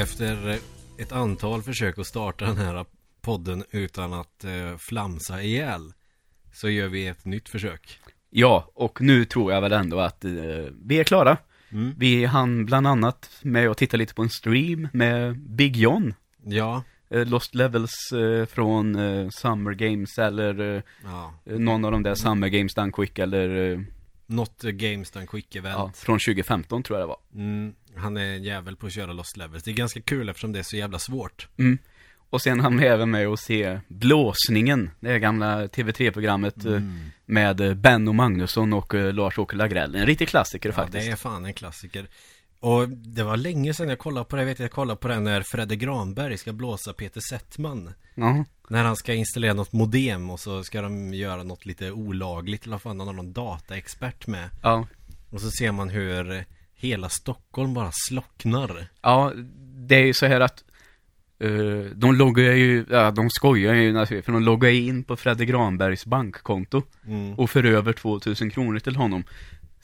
Efter ett antal försök att starta den här podden utan att eh, flamsa ihjäl så gör vi ett nytt försök. Ja, och nu tror jag väl ändå att eh, vi är klara. Mm. Vi hann bland annat med att titta lite på en stream med Big John. Ja, Eh, Lost Levels eh, från eh, Summer Games eller eh, ja. någon av de där Summer Games Done Quick eller eh, a Games Done Quick Event. ja, från 2015 tror jag det var. Mm, han är en jävel på att köra Lost Levels. Det är ganska kul eftersom det är så jävla svårt. Mm. Och sen hann vi även med att se Blåsningen, det gamla TV3-programmet eh, Mm. med eh, Benno Magnusson och eh, Lars-Åke Lagrell. En riktig klassiker Ja, faktiskt. det är fan en klassiker. Och det var länge sedan jag kollade på det. Jag vet jag kollade på det när Fredde Granberg ska blåsa Peter Settman. Ja. När han ska installera något modem och så ska de göra något lite olagligt. Eller vad fan, han har någon dataexpert med. ja. Och så ser man hur hela Stockholm bara slocknar. Ja, det är ju så här att eh, de loggar ju, ja de skojar ju naturligtvis, för de loggar in på Fredde Granbergs bankkonto Mm. och för över 2000 kronor till honom.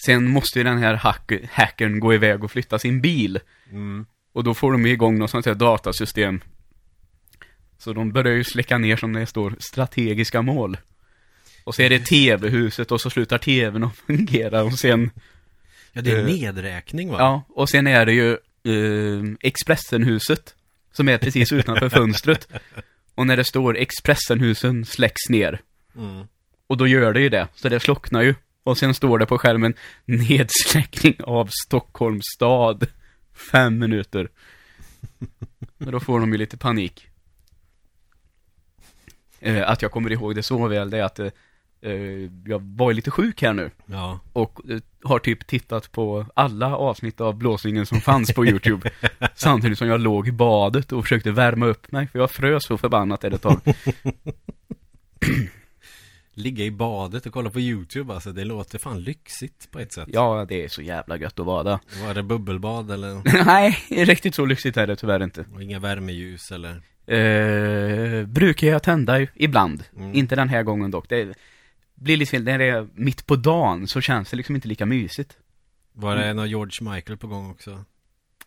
Sen måste ju den här hack hackern gå iväg och flytta sin bil. Mm. Och då får de igång något sånt här datasystem. Så de börjar ju släcka ner som det står strategiska mål. Och så är det tv-huset och så slutar tvn att fungera och sen Ja, det är Eh, nedräkning va? Ja, och sen är det ju eh, Expressenhuset som är precis utanför fönstret. Och när det står Expressenhusen släcks ner. Mm. Och då gör det ju det, så det slocknar ju. Och sen står det på skärmen Nedsläckning av Stockholms stad. Fem minuter. Och då får de ju lite panik. Eh, att jag kommer ihåg det så väl, det är att eh, jag var ju lite sjuk här nu. Ja. Och eh, har typ tittat på alla avsnitt av blåsningen som fanns på YouTube. samtidigt som jag låg i badet och försökte värma upp mig. För jag frös så förbannat ett tag. Ligga i badet och kolla på YouTube alltså, det låter fan lyxigt på ett sätt. Ja, det är så jävla gött att bada. Var det bubbelbad eller? Nej, riktigt så lyxigt är det tyvärr inte. Och inga värmeljus eller? Eh, brukar jag tända ibland. Mm. Inte den här gången dock. Det blir lite fel. När det är mitt på dagen så känns det liksom inte lika mysigt. Var det någon George Michael på gång också?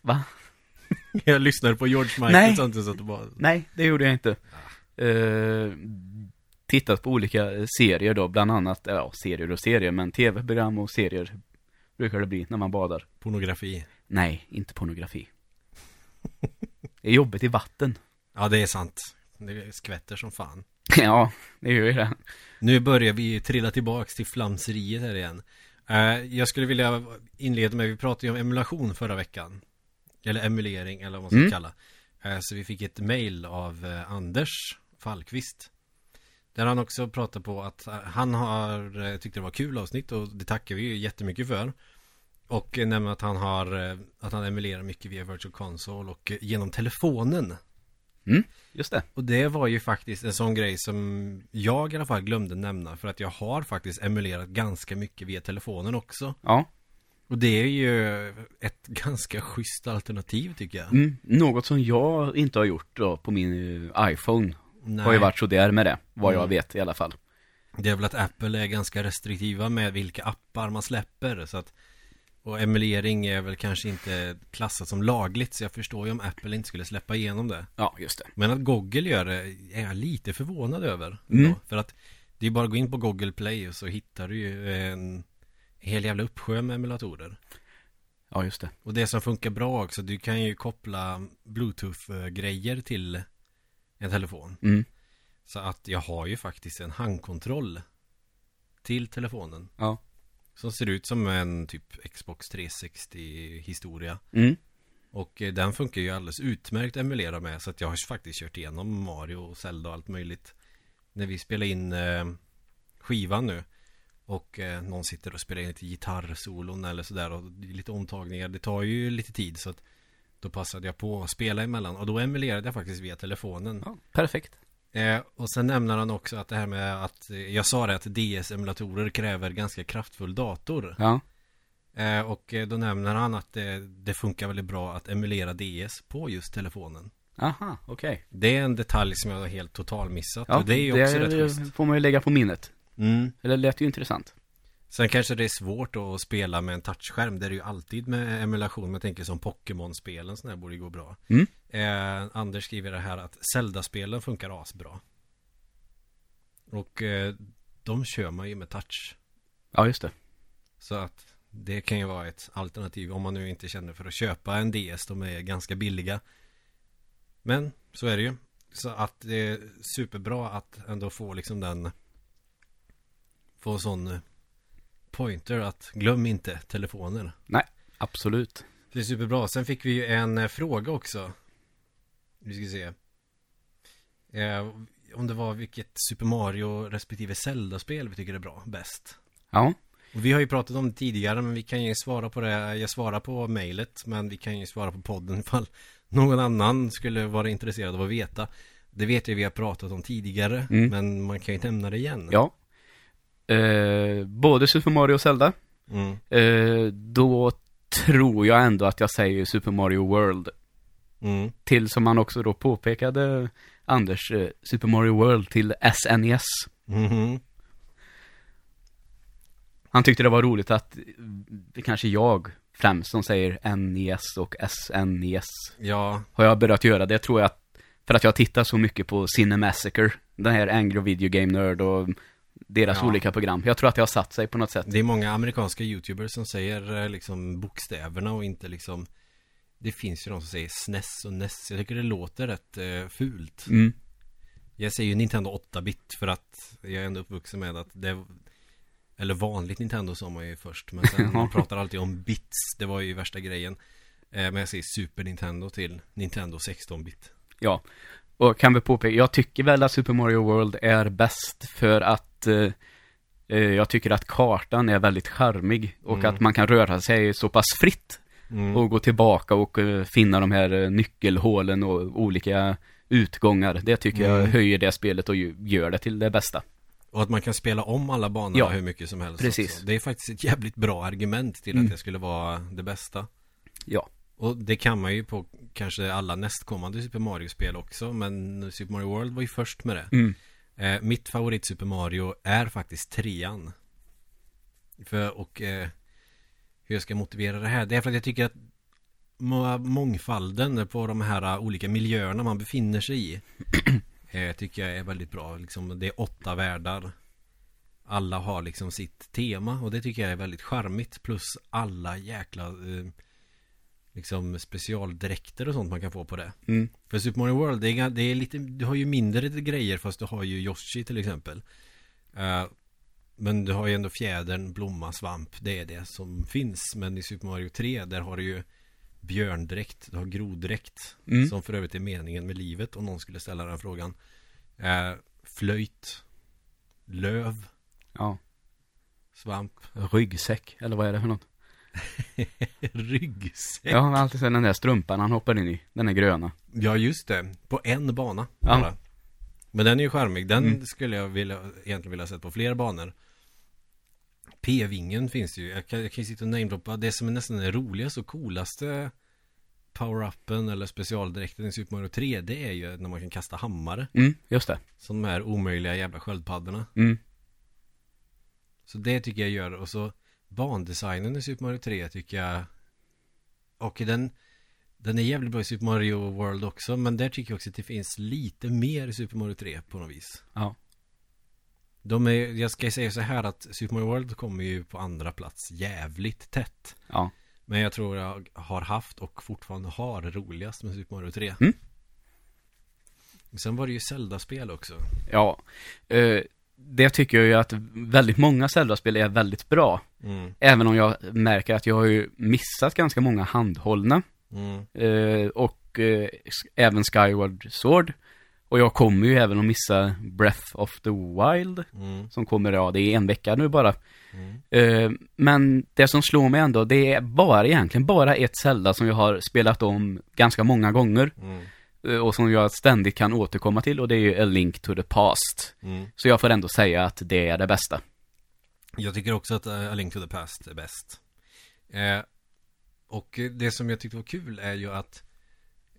Va? Jag lyssnade på George Michael Nej. samtidigt så att det bara... Nej, det gjorde jag inte. Eh, tittat på olika serier då, bland annat, ja, serier och serier, men tv-program och serier brukar det bli när man badar. Pornografi. Nej, inte pornografi. Det är jobbigt i vatten. Ja, det är sant. Det skvätter som fan. ja, det gör ju det. Nu börjar vi trilla tillbaks till flamseriet här igen. Eh, jag skulle vilja inleda med, vi pratade ju om emulation förra veckan. Eller emulering, eller vad man ska Mm. kalla. Eh, så vi fick ett mail av eh, Anders Fallqvist. Där han också pratar på att han har tyckt det var kul avsnitt och det tackar vi ju jättemycket för. Och nämner att han har, att han emulerar mycket via Virtual Console och genom telefonen. Mm, just det. Och det var ju faktiskt en sån grej som jag i alla fall glömde nämna för att jag har faktiskt emulerat ganska mycket via telefonen också. Ja. Och det är ju ett ganska schysst alternativ tycker jag. Mm, något som jag inte har gjort då på min eh, iPhone Nej, har ju varit så där med det, vad jag Mm. vet i alla fall. Det är väl att Apple är ganska restriktiva med vilka appar man släpper så att och emulering är väl kanske inte klassat som lagligt så jag förstår ju om Apple inte skulle släppa igenom det. Ja, just det. Men att Google gör det är jag lite förvånad över. Mm. För att det är bara att gå in på Google Play och så hittar du ju en hel jävla uppsjö med emulatorer. Ja, just det. Och det som funkar bra också, du kan ju koppla Bluetooth-grejer till en telefon. Mm. Så att jag har ju faktiskt en handkontroll till telefonen. Ja. Som ser ut som en typ Xbox 360 historia. Mm. Och eh, den funkar ju alldeles utmärkt att emulera med. Så att jag har faktiskt kört igenom Mario och Zelda och allt möjligt. När vi spelar in eh, skivan nu. Och eh, någon sitter och spelar in lite gitarrsolon eller sådär. Och lite omtagningar. Det tar ju lite tid så att då passade jag på att spela emellan. Och då emulerade jag faktiskt via telefonen. ja perfekt. Eh, och sen nämner han också att det här med att jag sa det att DS-emulatorer kräver ganska kraftfull dator. Ja. Eh, och eh, då nämner han att det, det funkar väldigt bra att emulera DS på just telefonen. Aha, okej. Det är en detalj som jag har helt totalmissat. Ja, och det är ju också rätt schysst. får man ju lägga på minnet. Mm. Det lät ju intressant. Sen kanske det är svårt att spela med en touchskärm. Det är det ju alltid med emulation. Man tänker som Pokémon-spelen sådana här borde ju gå bra. Mm. Eh, Anders skriver det här att Zelda-spelen funkar asbra. Och eh, de kör man ju med touch. Ja, just det. Så att det kan ju vara ett alternativ om man nu inte känner för att köpa en DS. De är ganska billiga. Men så är det ju. Så att det är superbra att ändå få liksom den Få sån pointer att glöm inte telefoner. Nej, absolut. Det är superbra. Sen fick vi ju en eh, fråga också. Vi ska se. Eh, om det var vilket Super Mario respektive Zelda-spel vi tycker är bra, bäst. Ja, Och vi har ju pratat om det tidigare men vi kan ju svara på det. Jag svarar på mejlet men vi kan ju svara på podden ifall någon annan skulle vara intresserad av att veta. Det vet jag vi har pratat om tidigare Mm. men man kan ju nämna det igen. ja. Eh, både Super Mario och Zelda. Mm. Eh, då tror jag ändå att jag säger Super Mario World. Mm. Till som han också då påpekade, Anders, eh, Super Mario World till SNES. Mhm. Han tyckte det var roligt att eh, det kanske jag främst som säger NES och SNES. Ja, Har jag börjat göra det tror jag att, för att jag tittar så mycket på Cinemassacre, den här Angry Video Game Nerd och deras Ja. olika program. Jag tror att det har satt sig på något sätt. det är många amerikanska YouTubers som säger eh, liksom bokstäverna och inte liksom Det finns ju de som säger SNES och NES. Jag tycker det låter rätt eh, fult. Mm. Jag säger ju Nintendo 8-bit för att jag är ändå uppvuxen med att det Eller vanligt Nintendo sa man ju först Men sen man pratar alltid om bits Det var ju värsta grejen eh, Men jag säger Super Nintendo till Nintendo 16-bit Ja, och kan vi påpeka, jag tycker väl att Super Mario World är bäst för att eh, eh, jag tycker att kartan är väldigt charmig och Mm. att man kan röra sig så pass fritt mm. och gå tillbaka och eh, finna de här eh, nyckelhålen och olika utgångar. Det tycker jag Mm. höjer det spelet och gör det till det bästa. Och att man kan spela om alla banorna Ja, hur mycket som helst precis. också. Det är faktiskt ett jävligt bra argument till Mm. att det skulle vara det bästa Ja. Och det kan man ju på kanske alla nästkommande Super Mario-spel också Men Super Mario World var ju först med det Mm. Eh, mitt favorit Super Mario är faktiskt trean. För, och eh, hur jag ska motivera det här. Det är för att jag tycker att må- mångfalden på de här eh, olika miljöerna man befinner sig i. eh, tycker jag är väldigt bra. Liksom, det är åtta världar. Alla har liksom sitt tema och det tycker jag är väldigt charmigt. Plus alla jäkla eh, liksom specialdräkter och sånt man kan få på det. Mm. För Super Mario World, det är, det är lite, du har ju mindre grejer fast du har ju Yoshi till exempel. Eh, men du har ju ändå fjädern, blomma, svamp, det är det som finns. Men i Super Mario 3, där har du ju björndräkt, du har groddräkt. Mm. Som för övrigt är meningen med livet om någon skulle ställa den frågan. Eh, flöjt, löv, Ja. svamp, Ryggsäck, eller vad är det för något? ryggsäck. Jag har alltid sett den där strumpan han hoppar in i, den är gröna. Ja just det, på en bana Ja. bara. Men den är ju charmig, den Mm. skulle jag vilja, egentligen vilja ha sett på fler banor P-vingen finns ju, jag kan, jag kan ju sitta och namedroppa det som är nästan den roligaste och coolaste Power-upen eller specialdräkten i Super Mario 3 Det är ju när man kan kasta hammare Mm, just det. Som de här omöjliga jävla sköldpaddorna Mm. Så det tycker jag gör och så Bandesignen i Super Mario 3 tycker jag Och den Den är jävligt bra i Super Mario World också Men där tycker jag också att det finns lite mer i Super Mario 3 på något vis Ja. De är, jag ska säga så här att Super Mario World kommer ju på andra plats jävligt tätt Ja. Men jag tror jag har haft och fortfarande har roligast med Super Mario 3 Mm. Sen var det ju Zelda-spel också Ja. Eh, det tycker jag ju att väldigt många Zelda-spel är väldigt bra. mm. Även om jag märker att jag har ju missat ganska många handhållna. Mm. Eh, och eh, även Skyward Sword. Och jag kommer ju även att missa Breath of the Wild. Mm. Som kommer, ja det är en vecka nu bara. Mm. Eh, men det som slår mig ändå, det är bara egentligen bara ett Zelda som jag har spelat om ganska många gånger. Mm. eh, Och som jag ständigt kan återkomma till och det är ju A Link to the Past. Mm. Så jag får ändå säga att det är det bästa. Jag tycker också att uh, A Link to the Past är bäst. Eh, och det som jag tyckte var kul är ju att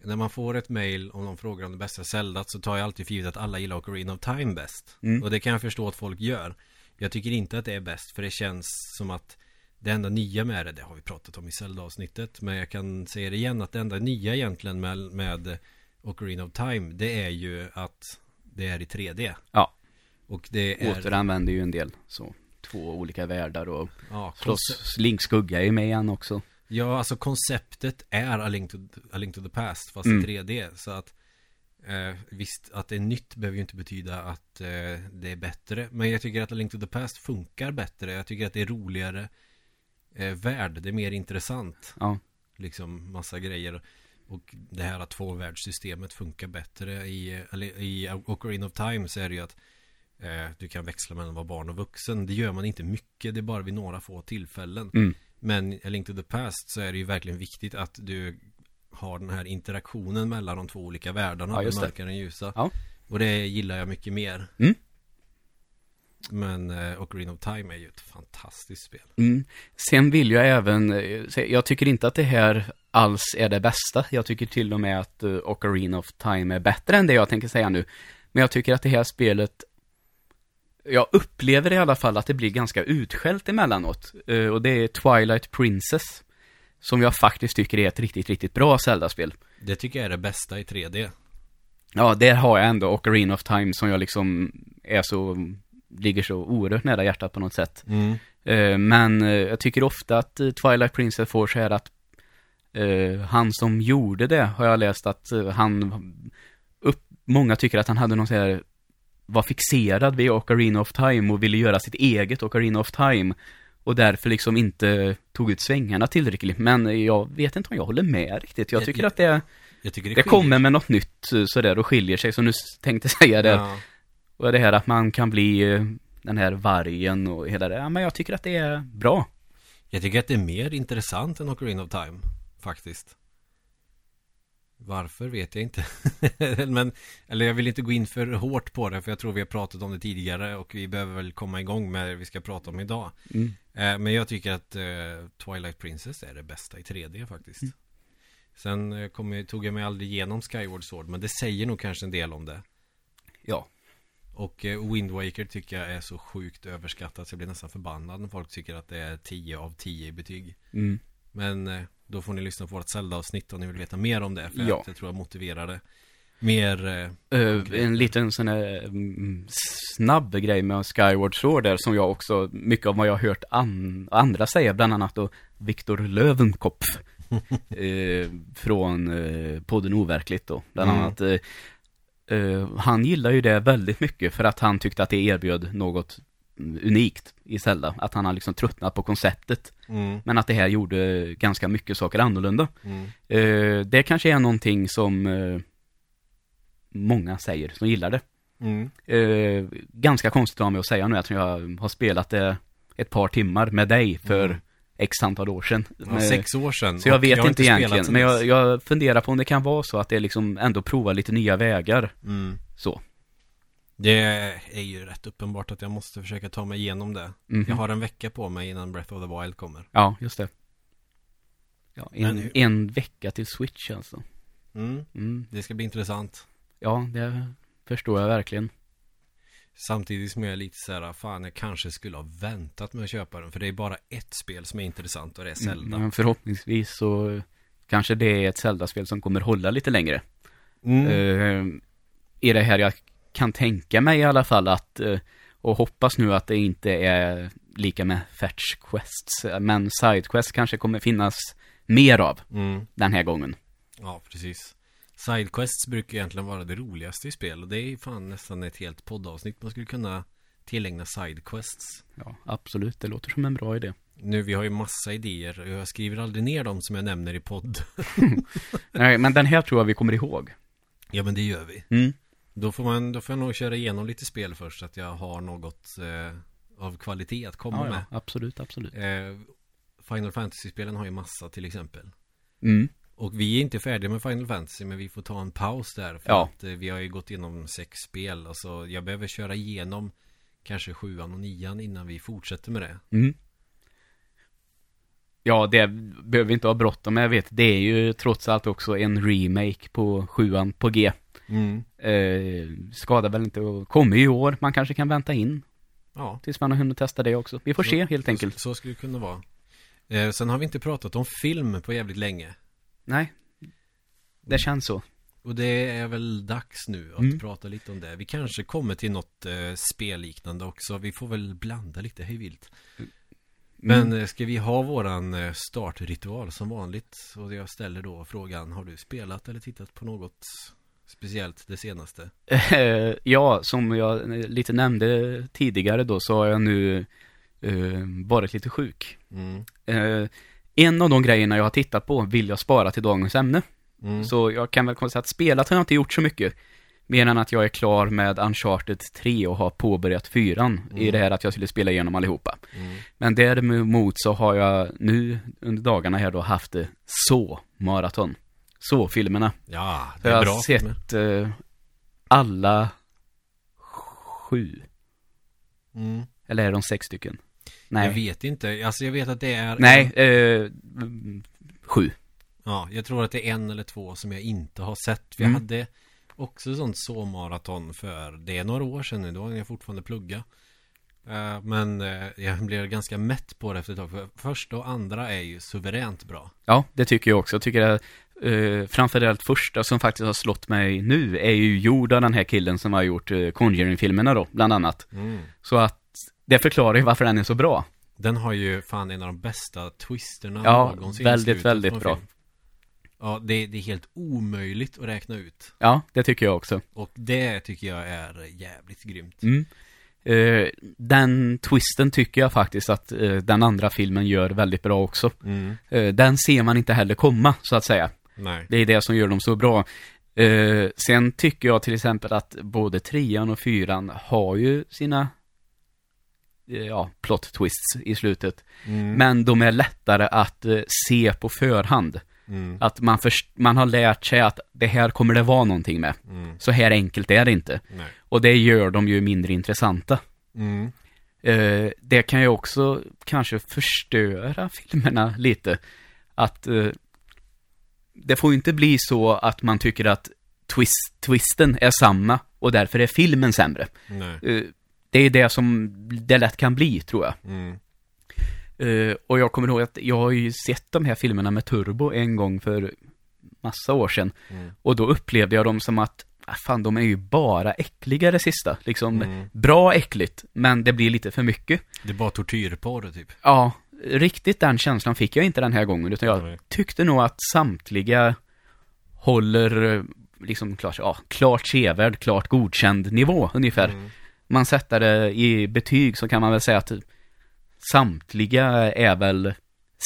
när man får ett mail om någon frågar om det bästa Zelda så tar jag alltid för givet att alla gillar Ocarina of Time bäst. Mm. Och det kan jag förstå att folk gör. Jag tycker inte att det är bäst för det känns som att Det enda nya med det, det har vi pratat om i Zelda-avsnittet Men jag kan säga det igen att det enda nya egentligen med, med Ocarina of Time Det är ju att det är i 3D Ja. Och det är Återanvänder ju en del, så. Två olika världar och ja, slåss, Link skugga är ju med igen också. Ja, alltså konceptet är A Link to, A Link to the Past fast Mm. i 3D Så att eh, Visst, att det är nytt behöver ju inte betyda att eh, det är bättre. Men jag tycker att A Link to the Past funkar bättre. Jag tycker att det är roligare eh, värld, det är mer intressant. Ja. Liksom massa grejer. Och det här att tvåvärldssystemet funkar bättre i, i Ocarina of Time så är det ju att eh, Du kan växla mellan att vara barn och vuxen. Det gör man inte mycket, det är bara vid några få tillfällen. Mm. Men i Link to the Past så är det ju verkligen viktigt att du har den här interaktionen mellan de två olika världarna. Ja, den mörka och den ljusa. Ja. Och det gillar jag mycket mer. Mm. Men eh, Ocarina of Time är ju ett fantastiskt spel. Mm. Sen vill jag även, eh, jag tycker inte att det här alls är det bästa. Jag tycker till och med att uh, Ocarina of Time är bättre än det jag tänker säga nu. Men jag tycker att det här spelet, jag upplever i alla fall att det blir ganska utskällt emellanåt. Uh, och det är Twilight Princess. Som jag faktiskt tycker är ett riktigt, riktigt bra Zelda-spel. Det tycker jag är det bästa i 3D. Ja, där har jag ändå Ocarina of Time som jag liksom är så, ligger så oerhört nära hjärtat på något sätt. Mm. Eh, Men eh, jag tycker ofta att eh, Twilight Princess får så här att eh, han som gjorde det har jag läst att eh, han upp, många tycker att han hade någon så här var fixerad vid Ocarina of Time och ville göra sitt eget Ocarina of Time och därför liksom inte tog ut svängarna tillräckligt. Men jag vet inte om jag håller med riktigt. Jag Jag- tycker att det, Jag tycker det, det kommer med något nytt eh, sådär och skiljer sig som du tänkte säga där. Ja. Och det här att man kan bli eh, den här vargen och hela det. Ja, men jag tycker att det är bra. Jag tycker att det är mer intressant än Ocarina of Time. Faktiskt. Varför vet jag inte. Men, eller jag vill inte gå in för hårt på det för jag tror vi har pratat om det tidigare och vi behöver väl komma igång med det vi ska prata om idag. Mm. Eh, Men jag tycker att eh, Twilight Princess är det bästa i 3D faktiskt. Mm. Sen eh, jag, tog jag mig aldrig igenom Skyward Sword men det säger nog kanske en del om det. Ja. Och eh, Wind Waker tycker jag är så sjukt överskattat så jag blir nästan förbannad när folk tycker att det är 10 av 10 i betyg. Mm. Men eh, då får ni lyssna på vårt Zelda-avsnitt om ni vill veta mer om det. För Ja. att jag tror jag motiverar det mer. Eh, en liten sån här mm, snabb grej med Skyward Sword där som jag också, mycket av vad jag har hört an, andra säga, bland annat då Viktor Löwenkopf eh, från eh, podden Overkligt då, bland Mm. annat. Eh, han gillar ju det väldigt mycket för att han tyckte att det erbjöd något unikt i Zelda. Att han har liksom tröttnat på konceptet. mm, Men att det här gjorde ganska mycket saker annorlunda. mm, Eh, det kanske är någonting som eh, många säger som gillar det. mm. Eh, ganska konstigt av mig att säga nu att jag har spelat det ett par timmar med dig för Mm. x antal år sedan. Ja, sex år sedan. så jag vet har inte egentligen, men jag, jag funderar på om det kan vara så att det liksom ändå provar lite nya vägar. Mm. Så. Det är ju rätt uppenbart att jag måste försöka ta mig igenom det. Mhm. Jag har en vecka på mig innan Breath of the Wild kommer. Ja, just det. Ja, en, en vecka till Switch alltså. Mm. Mm. Det ska bli intressant. Ja, det förstår jag verkligen. Samtidigt som jag är lite så här, fan jag kanske skulle ha väntat med att köpa den. För det är bara ett spel som är intressant och det är Zelda. Men förhoppningsvis så kanske det är ett Zelda-spel som kommer hålla lite längre. Mm. Eh, är det här jag kan tänka mig i alla fall att, eh, och hoppas nu att det inte är lika med fetch quests, men side quests kanske kommer finnas mer av Mm. den här gången. Ja, precis. Sidequests brukar egentligen vara det roligaste i spel och det är fan nästan ett helt poddavsnitt man skulle kunna tillägna sidequests. Ja, absolut, det låter som en bra idé. Nu, vi har ju massa idéer och jag skriver aldrig ner dem som jag nämner i podd. Nej, men den här tror jag vi kommer ihåg. ja, men det gör vi. Mm. Då får, man, då får jag nog köra igenom lite spel först så att jag har något eh, av kvalitet att komma Ja, med. ja, absolut, absolut. Eh, Final Fantasy-spelen har ju massa till exempel. Mm. Och vi är inte färdiga med Final Fantasy men vi får ta en paus där för Ja. att eh, vi har ju gått igenom sex spel. Alltså jag behöver köra igenom kanske sjuan och nian innan vi fortsätter med det. Mm. Ja, det behöver vi inte ha bråttom med, jag vet. Det är ju trots allt också en remake på sjuan på G. Eh, skadar väl inte att komma i år. Man kanske kan vänta in Ja, tills man har hunnit testa det också. Vi får se helt enkelt. Så, så skulle det kunna vara. Eh, sen har vi inte pratat om film på jävligt länge. Nej. Det känns så. Och det är väl dags nu att Mm. prata lite om det. Vi kanske kommer till något eh, spelliknande också. Vi får väl blanda lite hejvilt. Men Mm. eh, ska vi ha våran eh, startritual som vanligt? Och jag ställer då frågan, har du spelat eller tittat på något speciellt det senaste? Eh, ja, som jag lite nämnde tidigare då så har jag nu eh, varit lite sjuk. Mm. Eh, en av de grejerna jag har tittat på vill jag spara till dagens ämne. Mm. Så jag kan väl konstatera att spelat har jag inte gjort så mycket. Mer än att jag är klar med Uncharted 3 och har påbörjat fyran i Mm. det här att jag skulle spela igenom allihopa. Mm. Men däremot så har jag nu under dagarna här då haft det så maraton. Så filmerna. Ja, det är jag bra har filmer. sett eh, alla sju. Mm. Eller är de sex stycken? Jag Nej. vet inte, alltså jag vet att det är Nej, eh, sju. Ja, jag tror att det är en eller två som jag inte har sett. Vi Mm. hade också sånt så-maraton för det är några år sedan nu, då när jag fortfarande plugga. Eh, men eh, jag blev ganska mätt på det efter ett tag. För första och andra är ju suveränt bra. Ja, det tycker jag också. Jag tycker att eh, framförallt första som faktiskt har slått mig nu är ju gjord av den här killen som har gjort eh, Conjuring-filmerna då, bland annat. Så att det förklarar ju varför den är så bra. Den har ju fan en av de bästa twisterna Ja, väldigt, väldigt bra. film. Ja, det, det är helt omöjligt att räkna ut. Ja, det tycker jag också. Och det tycker jag är jävligt grymt. Mm. Eh, den twisten tycker jag faktiskt att eh, den andra filmen gör väldigt bra också. Mm. Eh, den ser man inte heller komma, så att säga. Nej. Det är det som gör dem så bra. Eh, sen tycker jag till exempel att både trean och fyran har ju sina eh, ja, plot twists i slutet. Mm. Men de är lättare att eh, se på förhand. Mm. Att man, först, man har lärt sig att det här kommer det vara någonting med. Mm. Så här enkelt är det inte. Nej. Och det gör dem ju mindre intressanta. Mm. Eh, det kan ju också kanske förstöra filmerna lite. Att eh, det får ju inte bli så att man tycker att twist, twisten är samma och därför är filmen sämre. Nej. Eh, det är det som det lätt kan bli, tror jag. Mm. Eh, och jag kommer ihåg att jag har ju sett de här filmerna med turbo en gång för massa år sedan. Mm. Och då upplevde jag dem som att, ah, fan de är ju bara äckliga det sista. Liksom, Mm. bra äckligt, men det blir lite för mycket. Det är bara tortyrporr typ. Ja, riktigt den känslan fick jag inte den här gången, utan jag tyckte nog att samtliga håller eh, liksom klart, ja, klart sevärd, klart godkänd nivå ungefär. Mm. Man sätter det i betyg så kan man väl säga att samtliga är väl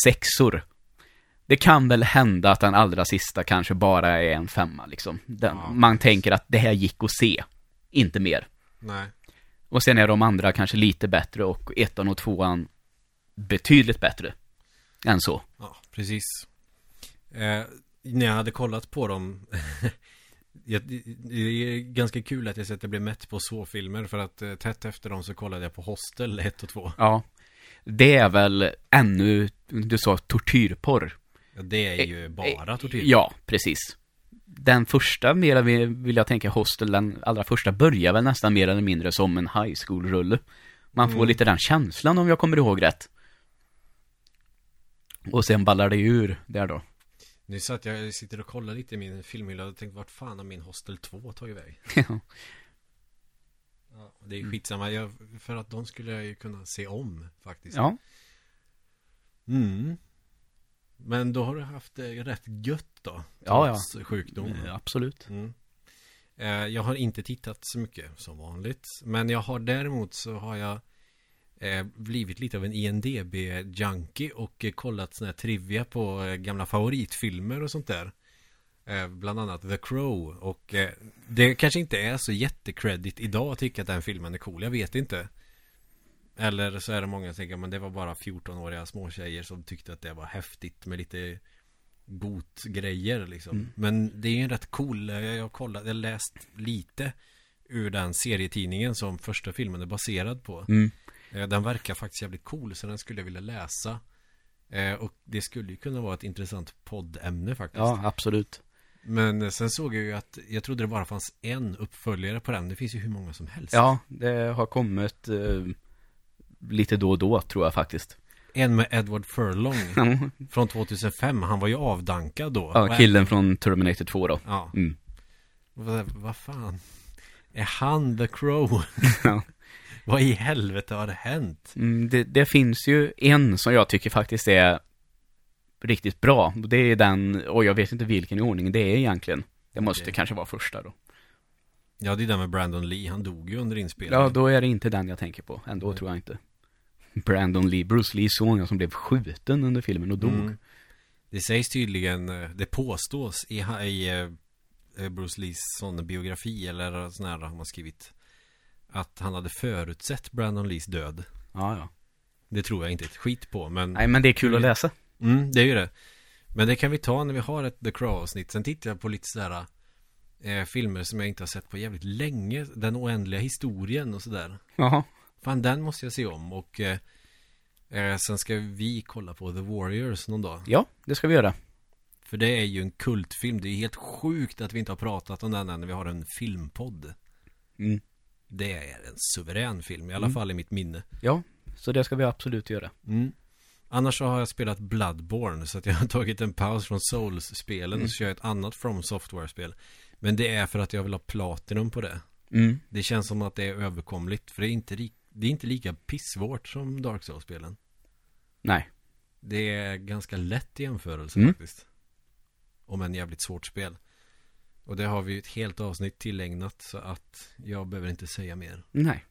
sexor. Det kan väl hända att den allra sista kanske bara är en femma liksom. Den, Ja, man tänker att det här gick att se, inte mer. Nej. Och sen är de andra kanske lite bättre och ettan och tvåan betydligt bättre än så. Ja, precis. Eh, när jag hade kollat på dem Det är ganska kul att jag sett att jag blev mätt på så filmer För att eh, tätt efter dem så kollade jag på Hostel 1 och 2 Ja. Det är väl ännu, du sa tortyrporr. ja, Det är ju bara tortyr Ja, precis. Den första, mer vill jag tänka, Hostel, den allra första börjar väl nästan mer eller mindre som en high school-rulle. Man får Mm. lite den känslan om jag kommer ihåg rätt. Och sen ballar det ur där då. Nu satt jag, jag sitter och kollar lite i min filmhylla och tänkte vart fan har min Hostel 2 tagit väg? Ja, det är skitsamma, jag, för att de skulle jag ju kunna se om faktiskt ja. Mm Men då har du haft det rätt gött då Ja, ja. sjukdom Eh, Absolut. Mm. Eh, Jag har inte tittat så mycket som vanligt. Men jag har däremot så har jag eh, blivit lite av en INDB-junkie och eh, kollat såna här trivia på eh, gamla favoritfilmer och sånt där. Eh, bland annat The Crow och eh, det kanske inte är så jättecredit idag att tycka att den filmen är cool, jag vet inte. Eller så är det många som tänker men det var bara 14-åriga småtjejer som tyckte att det var häftigt med lite gotgrejer liksom. Mm. Men det är ju en rätt cool, eh, jag har kollat, jag läst lite ur den serietidningen som första filmen är baserad på. Mm. Eh, Den verkar faktiskt jävligt cool så den skulle jag vilja läsa. Eh, Och det skulle ju kunna vara ett intressant poddämne faktiskt. Ja, absolut. Men eh, sen såg jag ju att jag trodde det bara fanns en uppföljare på den. Det finns ju hur många som helst. Ja, det har kommit eh, lite då och då tror jag faktiskt. En med Edward Furlong från 2005. Han var ju avdankad då. ja, killen från Terminator 2 då. Ja, Mm. vad, vad fan. Är han The Crow? Ja. Vad i helvete har det hänt? Mm, det, det finns ju en som jag tycker faktiskt är riktigt bra. Det är den, och jag vet inte vilken i ordning det är egentligen. Det måste kanske vara första då. Ja, det är den med Brandon Lee. Han dog ju under inspelningen. Ja, då är det inte den jag tänker på. Ändå Nej. tror jag inte. Brandon Lee, Bruce Lees son, som blev skjuten under filmen och dog. Mm. Det sägs tydligen, eh, det påstås i, i eh, Bruce Lees sån biografi eller sån här har man skrivit att han hade förutsett Brandon Lees död. Ja, ja. Det tror jag inte ett skit på, men Nej, men det är kul att läsa. mm, det är ju det. Men det kan vi ta när vi har ett The Crow-avsnitt. Sen tittar jag på lite sådär eh, filmer som jag inte har sett på jävligt länge. Den oändliga historien och sådär. Jaha. Fan, den måste jag se om och eh, eh, sen ska vi kolla på The Warriors någon dag. Ja, det ska vi göra. För det är ju en kultfilm. Det är helt sjukt att vi inte har pratat om den än när vi har en filmpodd. Mm. Det är en suverän film, i alla Mm. fall i mitt minne. Ja, så det ska vi absolut göra. Mm. Annars så har jag spelat Bloodborne så att jag har tagit en paus från Souls-spelen Mm. och så kör jag ett annat From Software-spel. Men det är för att jag vill ha Platinum på det. Mm. Det känns som att det är överkomligt för det är inte, det är inte lika pissvårt som Dark Souls-spelen. Nej. Det är ganska lätt i jämförelse Mm. faktiskt. Om en jävligt svårt spel. Och det har vi ett helt avsnitt tillägnat så att jag behöver inte säga mer. Nej.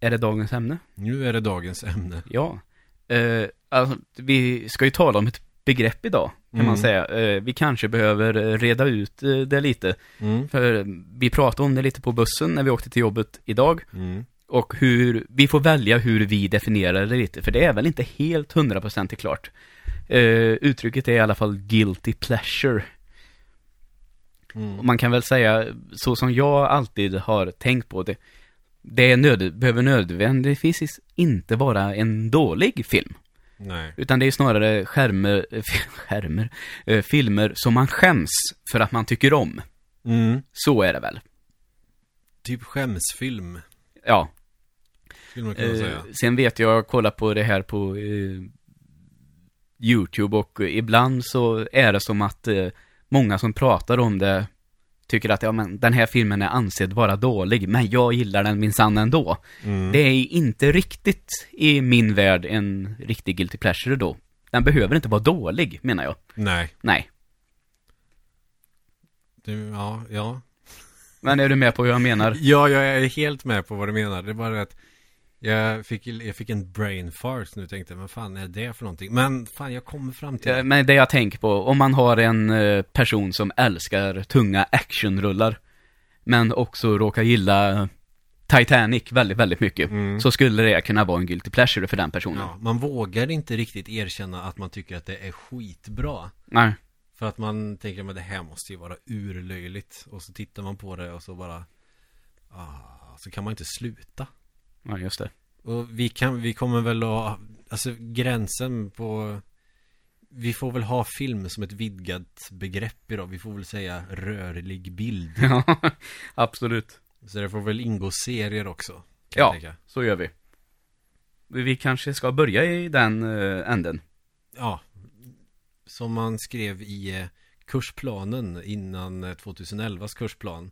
Är det dagens ämne? Nu är det dagens ämne. Ja. Eh, alltså, vi ska ju tala om ett begrepp idag, kan man Mm. säga. Eh, vi kanske behöver eh, reda ut eh, det lite. Mm. För vi pratade om det lite på bussen när vi åkte till jobbet idag. Mm. Och hur, vi får välja hur vi definierar det lite, för det är väl inte helt hundraprocentigt klart. Eh, uttrycket är i alla fall guilty pleasure. Mm. man kan väl säga, så som jag alltid har tänkt på det, det är nöd, behöver nödvändigtvis inte vara en dålig film. Nej. Utan det är snarare skärmer, skärmer, eh, filmer som man skäms för att man tycker om. Mm. Så är det väl. Typ skämsfilm. Ja. Skulle man kunna Eh, säga. sen vet jag, jag kollar på det här på eh, YouTube och ibland så är det som att eh, många som pratar om det tycker att ja, men den här filmen är ansedd vara dålig, men jag gillar den minsann ändå. Mm. Det är inte riktigt i min värld en riktig guilty pleasure då. Den behöver inte vara dålig, menar jag. Nej. Nej. Det, ja, ja. Men är du med på hur jag menar? Ja, jag är helt med på vad du menar. Det är bara att jag fick, jag fick en brain fart nu tänkte jag, men fan är det för någonting? Men fan, jag kommer fram till det. Men det jag tänker på, om man har en eh, person som älskar tunga actionrullar, men också råkar gilla Titanic väldigt, väldigt mycket, Mm. så skulle det kunna vara en guilty pleasure för den personen. Ja, man vågar inte riktigt erkänna att man tycker att det är skitbra. Nej. För att man tänker, men det här måste ju vara urlöjligt. Och så tittar man på det och så bara, ah, så kan man inte sluta. Ja, just det. Och vi kan, vi kommer väl att, alltså gränsen på Vi får väl ha film som ett vidgat begrepp idag Vi får väl säga rörlig bild Ja, absolut. Så det får väl ingå serier också Ja. Så gör vi. Vi kanske ska börja i den eh, änden. Ja Som man skrev i eh, kursplanen innan eh, 2011s kursplan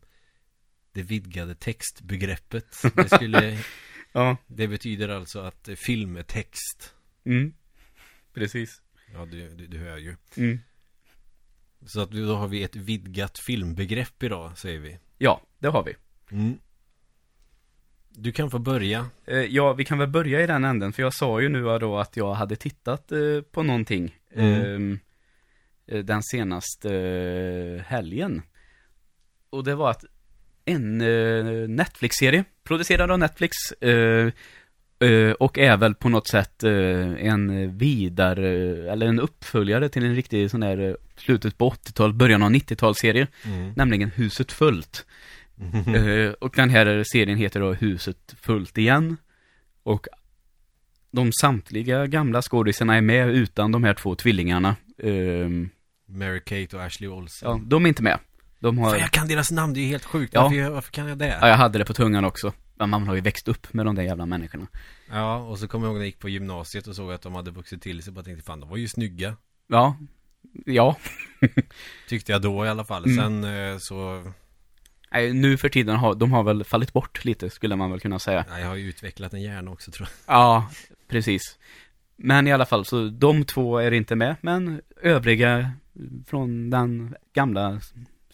Det vidgade textbegreppet Det skulle Ja. Det betyder alltså att film är text Mm. Precis. Ja du, du, du hör ju Mm. Så att då har vi ett vidgat filmbegrepp idag, säger vi. Ja, det har vi. Mm. Du kan få börja. Eh, ja, vi kan väl börja i den änden, för jag sa ju nu då att jag hade tittat eh, på någonting Mm. ehm, eh, den senaste helgen. Och det var att en eh, Netflix-serie, producerad av Netflix, eh, eh, och är väl på något sätt eh, en vidare, eller en uppföljare till en riktig sån där eh, slutet på 80-talet, början av 90-talsserie, Mm. nämligen Huset Fullt. Eh, och den här serien heter då Huset fullt igen. Och de samtliga gamla skådisarna är med utan de här två tvillingarna. Ehm, Mary Kate och Ashley Olsen. ja, de är inte med. De har... Fan, jag kan deras namn, det är helt sjukt. Ja. Varför, varför kan jag det? Ja, jag hade det på tungan också. men man har ju växt upp med de där jävla människorna. Ja, och så kommer jag ihåg när jag gick på gymnasiet och såg att de hade vuxit till sig. Bara tänkte, fan de var ju snygga. Ja, ja. Tyckte jag då i alla fall. Mm. Sen eh, så, Nej, nu för tiden har de har väl fallit bort lite, skulle man väl kunna säga. ja, jag har ju utvecklat en hjärna också tror jag. Ja, precis. Men i alla fall, så de två är inte med, men övriga från den gamla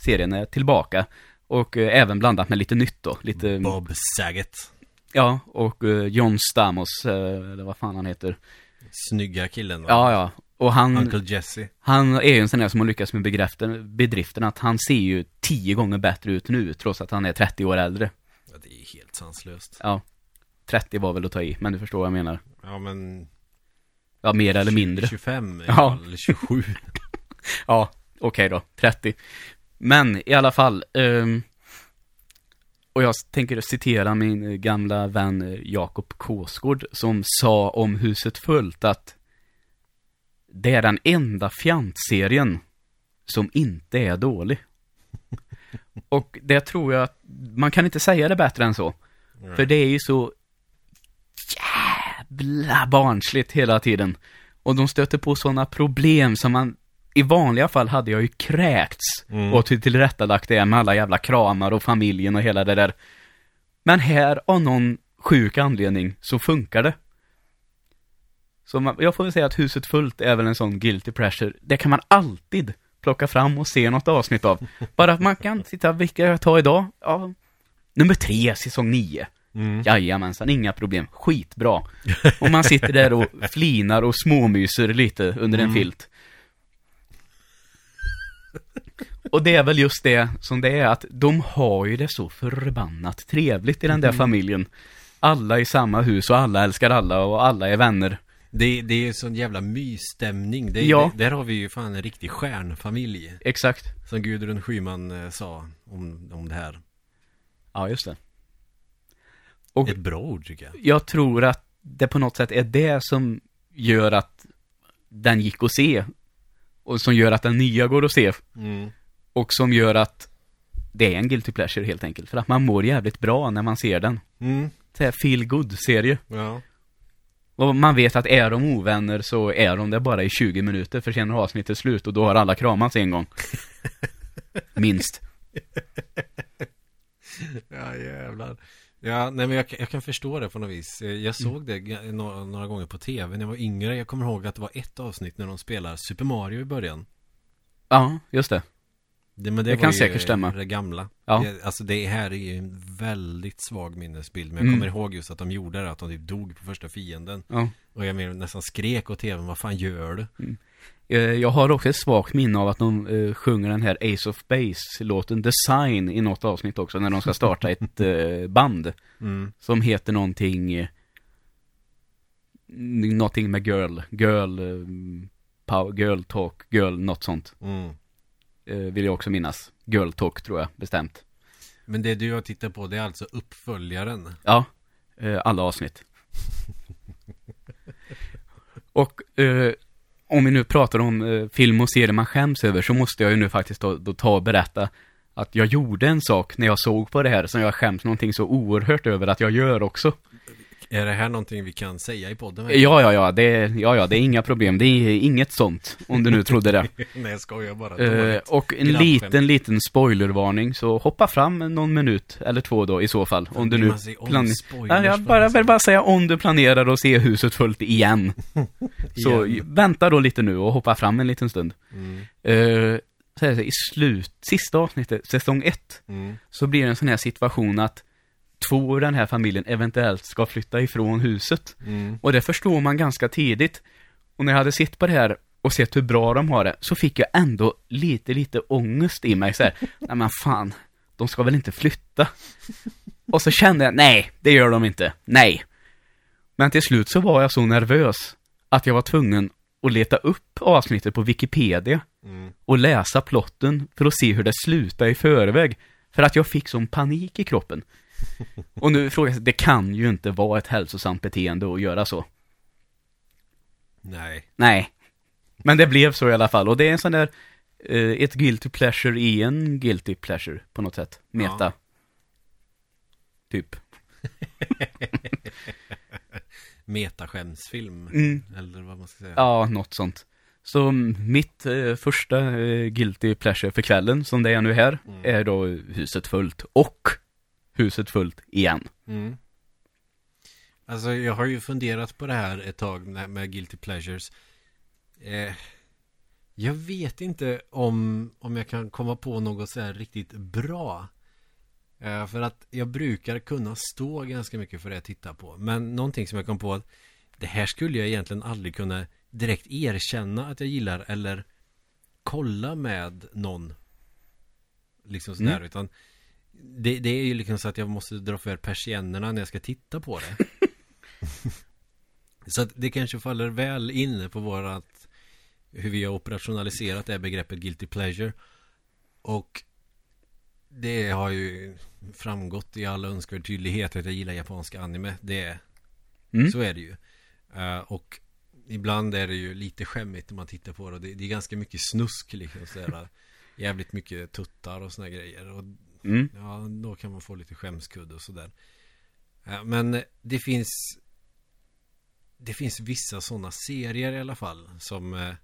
serien är tillbaka. Och eh, även blandat med lite nytt då. Lite, Bob Saget. ja, och eh, John Stamos, eh, eller vad fan han heter. Snygga killen va? Ja, ja. Och han, Uncle Jesse. han är ju en sån där som har lyckats med bedriften, bedriften att han ser ju tio gånger bättre ut nu, trots att han är 30 år äldre. Ja, det är helt sanslöst. Ja, 30 var väl att ta i, men du förstår vad jag menar. Ja men Ja, mer eller mindre. 25 i Ja. eller 27 Ja, okej då, 30. Men i alla fall, ehm, och jag tänker citera min gamla vän eh, Jakob Kåsgård som sa om Huset Fullt att det är den enda fjantserien som inte är dålig. Och det tror jag att man kan inte säga det bättre än så. För det är ju så jävla barnsligt hela tiden. Och de stöter på sådana problem som man i vanliga fall hade jag ju kräkts Mm. och till tillrättalagt det med alla jävla kramar och familjen och hela det där. Men här av någon sjuk anledning så funkar det. Så man, jag får väl säga att Huset Fullt är väl en sån guilty pressure. Det kan man alltid plocka fram och se något avsnitt av. Bara att man kan sitta, vilka jag tar idag? Ja, nummer tre, säsong nio. Mm. Jajamensan, inga problem. Skitbra. Och man sitter där och flinar och småmyser lite under en Mm. filt. Och det är väl just det som det är, att de har ju det så förbannat trevligt i den där Mm. familjen. Alla i samma hus och alla älskar alla och alla är vänner. Det, det är sån jävla mysstämning. Det, Ja. det, där har vi ju fan en riktig stjärnfamilj. Exakt. Som Gudrun Schyman eh, sa om, om det här. Ja, just det. Och Ett bra ord tycker jag. jag tror att det på något sätt är det som gör att den gick att se. Och som gör att den nya går att se. Mm. Och som gör att det är en guilty pleasure helt enkelt. För att man mår jävligt bra när man ser den. Mm. Det är feel good serie Ja. Och man vet att är de ovänner så är de det bara i 20 minuter för sen är avsnittet slut och då har alla kramats en gång. Minst. Ja jävlar. Ja, nej men jag, jag kan förstå det på något vis. Jag såg det några, några gånger på tv när jag var yngre. Jag kommer ihåg att det var ett avsnitt när de spelar Super Mario i början. Ja, just det. Det, men det, Det kan säkert stämma. Det gamla. Ja. Det, alltså det här är ju en väldigt svag minnesbild. Men jag Mm. kommer ihåg just att de gjorde det. Att de typ dog på första fienden. Ja. Och jag menar, nästan skrek åt tvn. Vad fan gör du? Eh, Jag har också ett svagt minne av att de eh, sjunger den här Ace of Base-låten Design i något avsnitt också när de ska starta ett eh, band. Mm. Som heter någonting Någonting med girl, girl, power, girl talk, girl, något sånt. Mm. Eh, vill jag också minnas. Girl talk tror jag, bestämt. Men det du har tittat på det är alltså uppföljaren. Ja, eh, alla avsnitt. Och eh, om vi nu pratar om eh, film och serier man skäms över så måste jag ju nu faktiskt då, då ta och berätta att jag gjorde en sak när jag såg på det här som jag skäms någonting så oerhört över att jag gör också. Är det här någonting vi kan säga i podden? Ja, ja, ja, det, ja, ja, det är inga problem. Det är inget sånt, om du nu trodde det. Nej, jag skojar bara. Dåligt. och en Grabbskämt. liten, liten spoilervarning, så hoppa fram någon minut eller två då i så fall. Om du nu planerar... jag bara, vill bara säga om du planerar att se huset fullt igen. så Igen. vänta då lite nu och hoppa fram en liten stund. Mm, Eh, så här, I slut, sista avsnittet, säsong ett, mm, så blir det en sån här situation att två i den här familjen eventuellt ska flytta ifrån huset. mm. Och det förstår man ganska tidigt. Och när jag hade sett på det här och sett hur bra de har det, så fick jag ändå lite, lite ångest i mig så här. Nej men fan, de ska väl inte flytta? Och så kände jag, nej, det gör de inte. Nej. Men till slut så var jag så nervös att jag var tvungen att leta upp avsnittet på Wikipedia Mm. och läsa plotten för att se hur det slutade i förväg. För att jag fick sån panik i kroppen. Och nu frågar jag, det kan ju inte vara ett hälsosamt beteende att göra så. Nej. Nej. Men det blev så i alla fall. Och det är en sån där, eh, ett guilty pleasure i en guilty pleasure på något sätt. Meta. Ja. Typ. Metaskämsfilm. Mm. Eller vad man ska säga. Ja, något sånt. Så mitt eh, första eh, guilty pleasure för kvällen, som det är nu här, Mm. är då huset fullt. Och huset fullt igen. Mm. Alltså jag har ju funderat på det här ett tag med, Guilty Pleasures. Eh, jag vet inte om, om jag kan komma på något så här riktigt bra. Eh, för att jag brukar kunna stå ganska mycket för det jag tittar på. Men någonting som jag kom på att det här skulle jag egentligen aldrig kunna direkt erkänna att jag gillar eller kolla med någon. Liksom sådär. Mm. Utan det, det är ju liksom så att jag måste dra för persiennerna när jag ska titta på det. så att det kanske faller väl in på vårat hur vi har operationaliserat det här begreppet guilty pleasure. Och det har ju framgått i all önskvärd tydlighet att jag gillar japanska anime. Det, Mm. så är det ju. Eh, och ibland är det ju lite skämmigt när man tittar på det. Det, det är ganska mycket snusk liksom. Sådär, jävligt mycket tuttar och såna grejer. Och Mm. Ja, då kan man få lite skämskudde och sådär. Men det finns Det finns vissa sådana serier i alla fall som eh,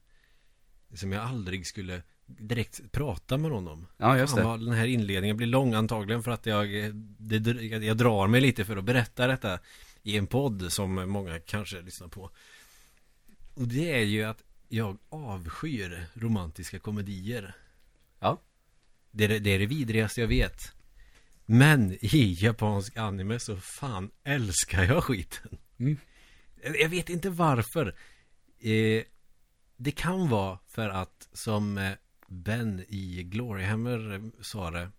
Som jag aldrig skulle direkt prata med någon om. Ja, just det. den här inledningen blir lång antagligen för att jag eh, det, jag drar mig lite för att berätta detta i en podd som många kanske lyssnar på. Och det är ju att jag avskyr romantiska komedier. Ja. Det är det, det är det vidrigaste jag vet. Men i japansk anime så fan älskar jag skiten. Mm. Jag vet inte varför. Eh, det kan vara för att som eh, Ben i Gloryhammer eh, sa det.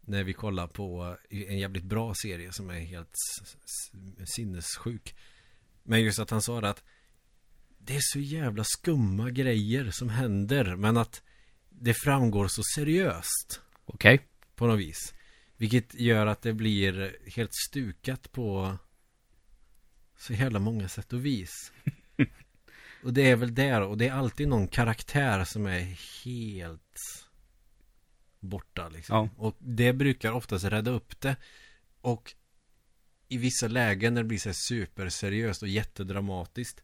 När vi kollar på en jävligt bra serie som är helt sinnessjuk. Men just att han sa det att det är så jävla skumma grejer som händer. Men att det framgår så seriöst Okej. på något vis. Vilket gör att det blir helt stukat på så jävla många sätt och vis. och det är väl där, och det är alltid någon karaktär som är helt borta liksom. Ja. Och det brukar oftast rädda upp det. Och i vissa lägen när det blir så här superseriöst och jättedramatiskt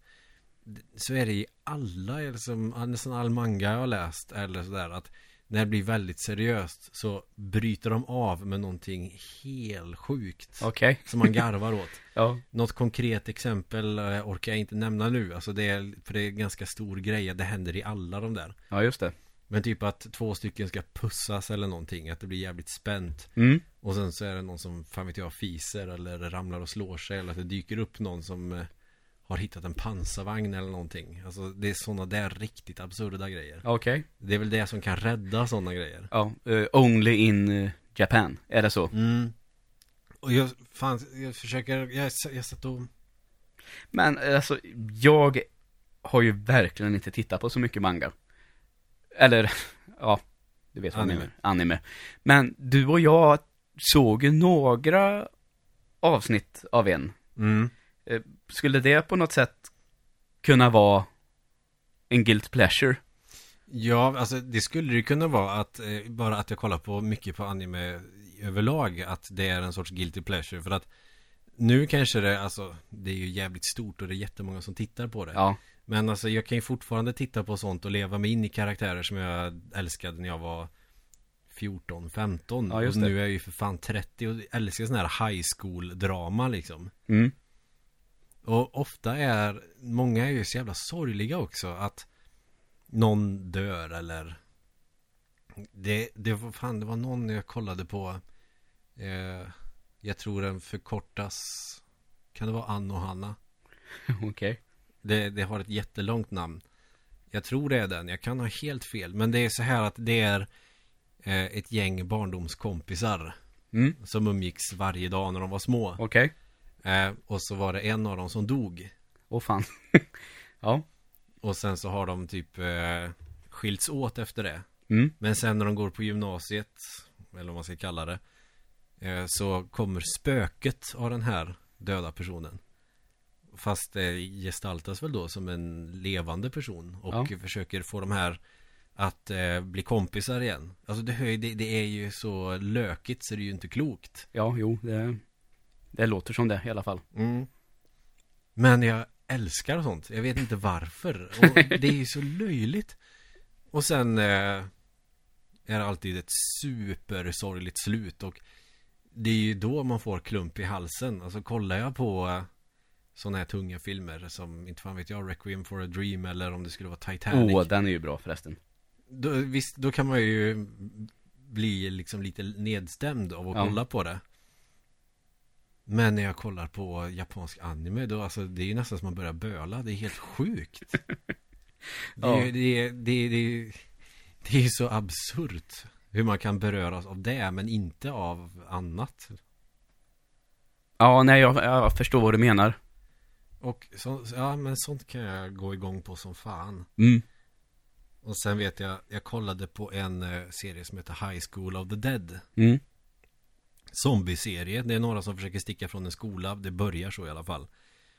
så är det i alla, eller som, nästan all manga jag har läst eller sådär att när det blir väldigt seriöst så bryter de av med någonting helt sjukt Okej. som man garvar åt. Ja. Något konkret exempel eh, orkar jag inte nämna nu, alltså det är, för det är en ganska stor grej, det händer i alla de där. Ja, just det. Men typ att två stycken ska pussas eller någonting, att det blir jävligt spänt. Mm. Och sen så är det någon som, fan vet jag, fiser eller ramlar och slår sig eller att det dyker upp någon som eh, har hittat en pansarvagn eller någonting. Alltså det är sådana där riktigt absurda grejer. Okej. Det är väl det som kan rädda sådana grejer. Ja, eh, only in eh, Japan. Är det så? Mm. Och jag, fan, jag försöker, jag, jag satt och Men alltså, jag har ju verkligen inte tittat på så mycket manga. Eller, ja, du vet vad jag Anime. menar. Anime. Men du och jag såg ju några avsnitt av en. mm. Skulle det på något sätt kunna vara en guilt pleasure? Ja, alltså det skulle det kunna vara att eh, bara att jag kollar på mycket på anime överlag att det är en sorts guilty pleasure för att nu kanske det, alltså det är ju jävligt stort och det är jättemånga som tittar på det. Ja, Men alltså jag kan ju fortfarande titta på sånt och leva mig in i karaktärer som jag älskade när jag var 14, 15 Ja, just och nu är jag ju för fan 30 och älskar sån här high school drama liksom. mm. Och ofta är, många är ju så jävla sorgliga också att någon dör eller det, det var fan, det var någon jag kollade på eh, Jag tror den förkortas Kan det vara Ann och Hanna? okej. Det, det har ett jättelångt namn Jag tror det är den, jag kan ha helt fel Men det är så här att det är eh, Ett gäng barndomskompisar Mm, Som umgicks varje dag när de var små okej. Eh, Och så var det en av dem som dog Åh fan. ja. Och sen så har de typ eh, skilts åt efter det. Mm, Men sen när de går på gymnasiet, eller vad man ska kalla det, eh, så kommer spöket av den här döda personen. Fast det gestaltas väl då som en levande person och Ja. försöker få de här att eh, bli kompisar igen. Alltså det, det, det är ju så lökigt så det är ju inte klokt. ja, jo, det det låter som det i alla fall. Mm. Men jag älskar sånt. Jag vet inte varför. Och det är ju så löjligt. Och sen eh, är det alltid ett supersorgligt slut. Och det är ju då man får klump i halsen. Alltså kollar jag på eh, sådana här tunga filmer som, inte fan vet jag, Requiem for a Dream eller om det skulle vara Titanic. Åh, den är ju bra förresten. Då, visst, då kan man ju bli liksom lite nedstämd av att Ja. kolla på det. Men när jag kollar på japansk anime då, alltså det är ju nästan som man börjar böla. Det är helt sjukt. Det är, Ja. det, är, det, är, det, det är ju så absurt hur man kan beröras av det, men inte av annat. Ja, nej, jag, jag förstår vad du menar. Och så, ja, men sånt kan jag gå igång på som fan. Mm. Och sen vet jag, jag kollade på en eh, serie som heter High School of the Dead. Mm. Zombieserie. Det är några som försöker sticka från en skola. Det börjar så i alla fall.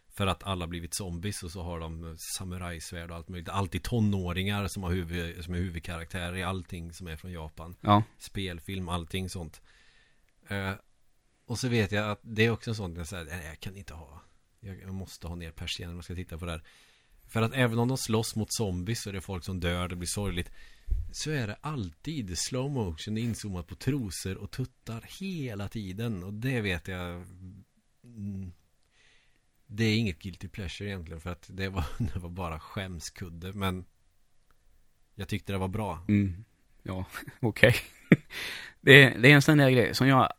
För att alla blivit zombies och så har de samurajsvärd och allt möjligt. Alltid tonåringar som, har huvud, som är huvudkaraktärer i allting som är från Japan. Ja. Spelfilm, allting sånt. Eh, och så vet jag att det är också en sån jag säger, nej jag kan inte ha. Jag, jag måste ha ner persiennen om jag ska titta på det här. För att även om de slåss mot zombies så är det folk som dör, det blir sorgligt. Så är det alltid slow motion inzoomat på trosor och tuttar hela tiden. Och det vet jag. Mm, det är inget guilty pleasure egentligen för att det var, det var bara skämskudde. Men jag tyckte det var bra. Mm. Ja, okej. Det, det är en sån där grej som jag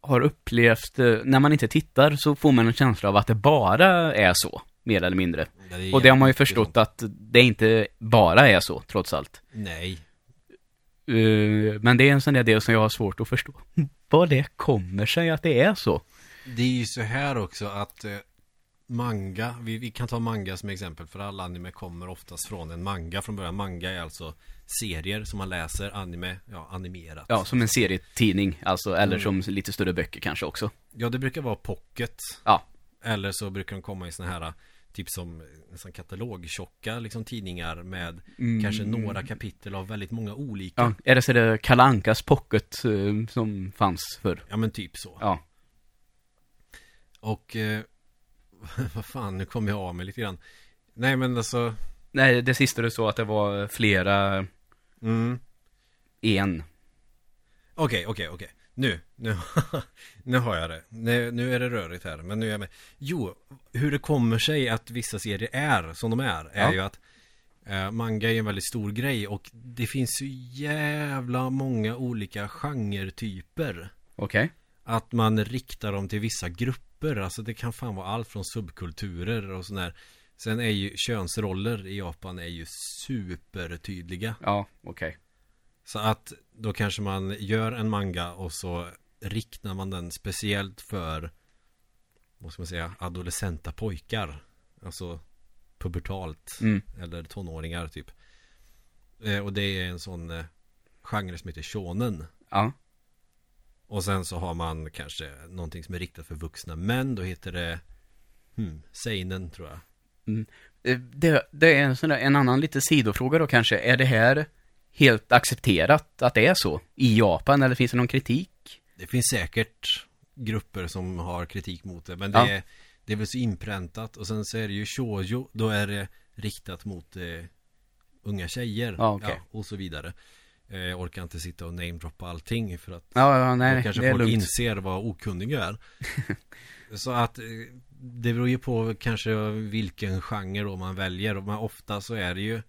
har upplevt, eh, när man inte tittar så får man en känsla av att det bara är så, mer eller mindre. Är Och det har man ju förstått att det inte bara är så, trots allt. Nej. Eh, Men det är en sån där del som jag har svårt att förstå. Vad det kommer sig att det är så. Det är ju så här också att eh, manga, vi, vi kan ta manga som exempel för all anime kommer oftast från en manga från början. Manga är alltså serier som man läser, anime, ja animerat. Ja, som en serietidning, alltså, eller Mm. som lite större böcker kanske också. Ja, det brukar vara pocket. Ja. Eller så brukar de komma i såna här Typ som nästan katalogtjocka liksom tidningar med kanske några kapitel av väldigt många olika. Mm. Ja, är det så det Kalle Ankas pocket eh, som fanns förr? Ja men typ så. Ja. Och eh, vad fan, nu kom jag av mig lite grann. Nej men alltså, Nej, det sista du sa att det var flera, mm. en. Okej, okej, okej. Nu, nu, nu har jag det. Nu, nu är det rörigt här, men nu är jag med. Jo, hur det kommer sig att vissa serier är som de är, är Ja. ju att eh, manga är en väldigt stor grej och det finns så jävla många olika genretyper. Okej. Att man riktar dem till vissa grupper, alltså det kan fan vara allt från subkulturer och sådär. Sen är ju könsroller i Japan är ju supertydliga. Ja, okej. Så att då kanske man gör en manga och så riktar man den speciellt för Vad ska man säga? Adolescenta pojkar Alltså Pubertalt Mm. Eller tonåringar typ eh, Och det är en sån eh, Genre som heter shonen Ja. Och sen så har man kanske Någonting som är riktat för vuxna män Då heter det hmm, Seinen tror jag Eh, Det, det är en sån där, en annan lite sidofråga då kanske. Är det här helt accepterat att det är så i Japan eller finns det någon kritik? Det finns säkert grupper som har kritik mot det Men det, Ja. är, det är väl så inpräntat Och sen så är det ju shoujo Då är det riktat mot eh, unga tjejer Ja, okej. Och så vidare eh, Jag orkar inte sitta och namedroppa allting För att Ja, ja då nej, kanske det är folk inser vad okunnig jag är Så att eh, Det beror ju på kanske vilken genre då man väljer Men ofta så är det ju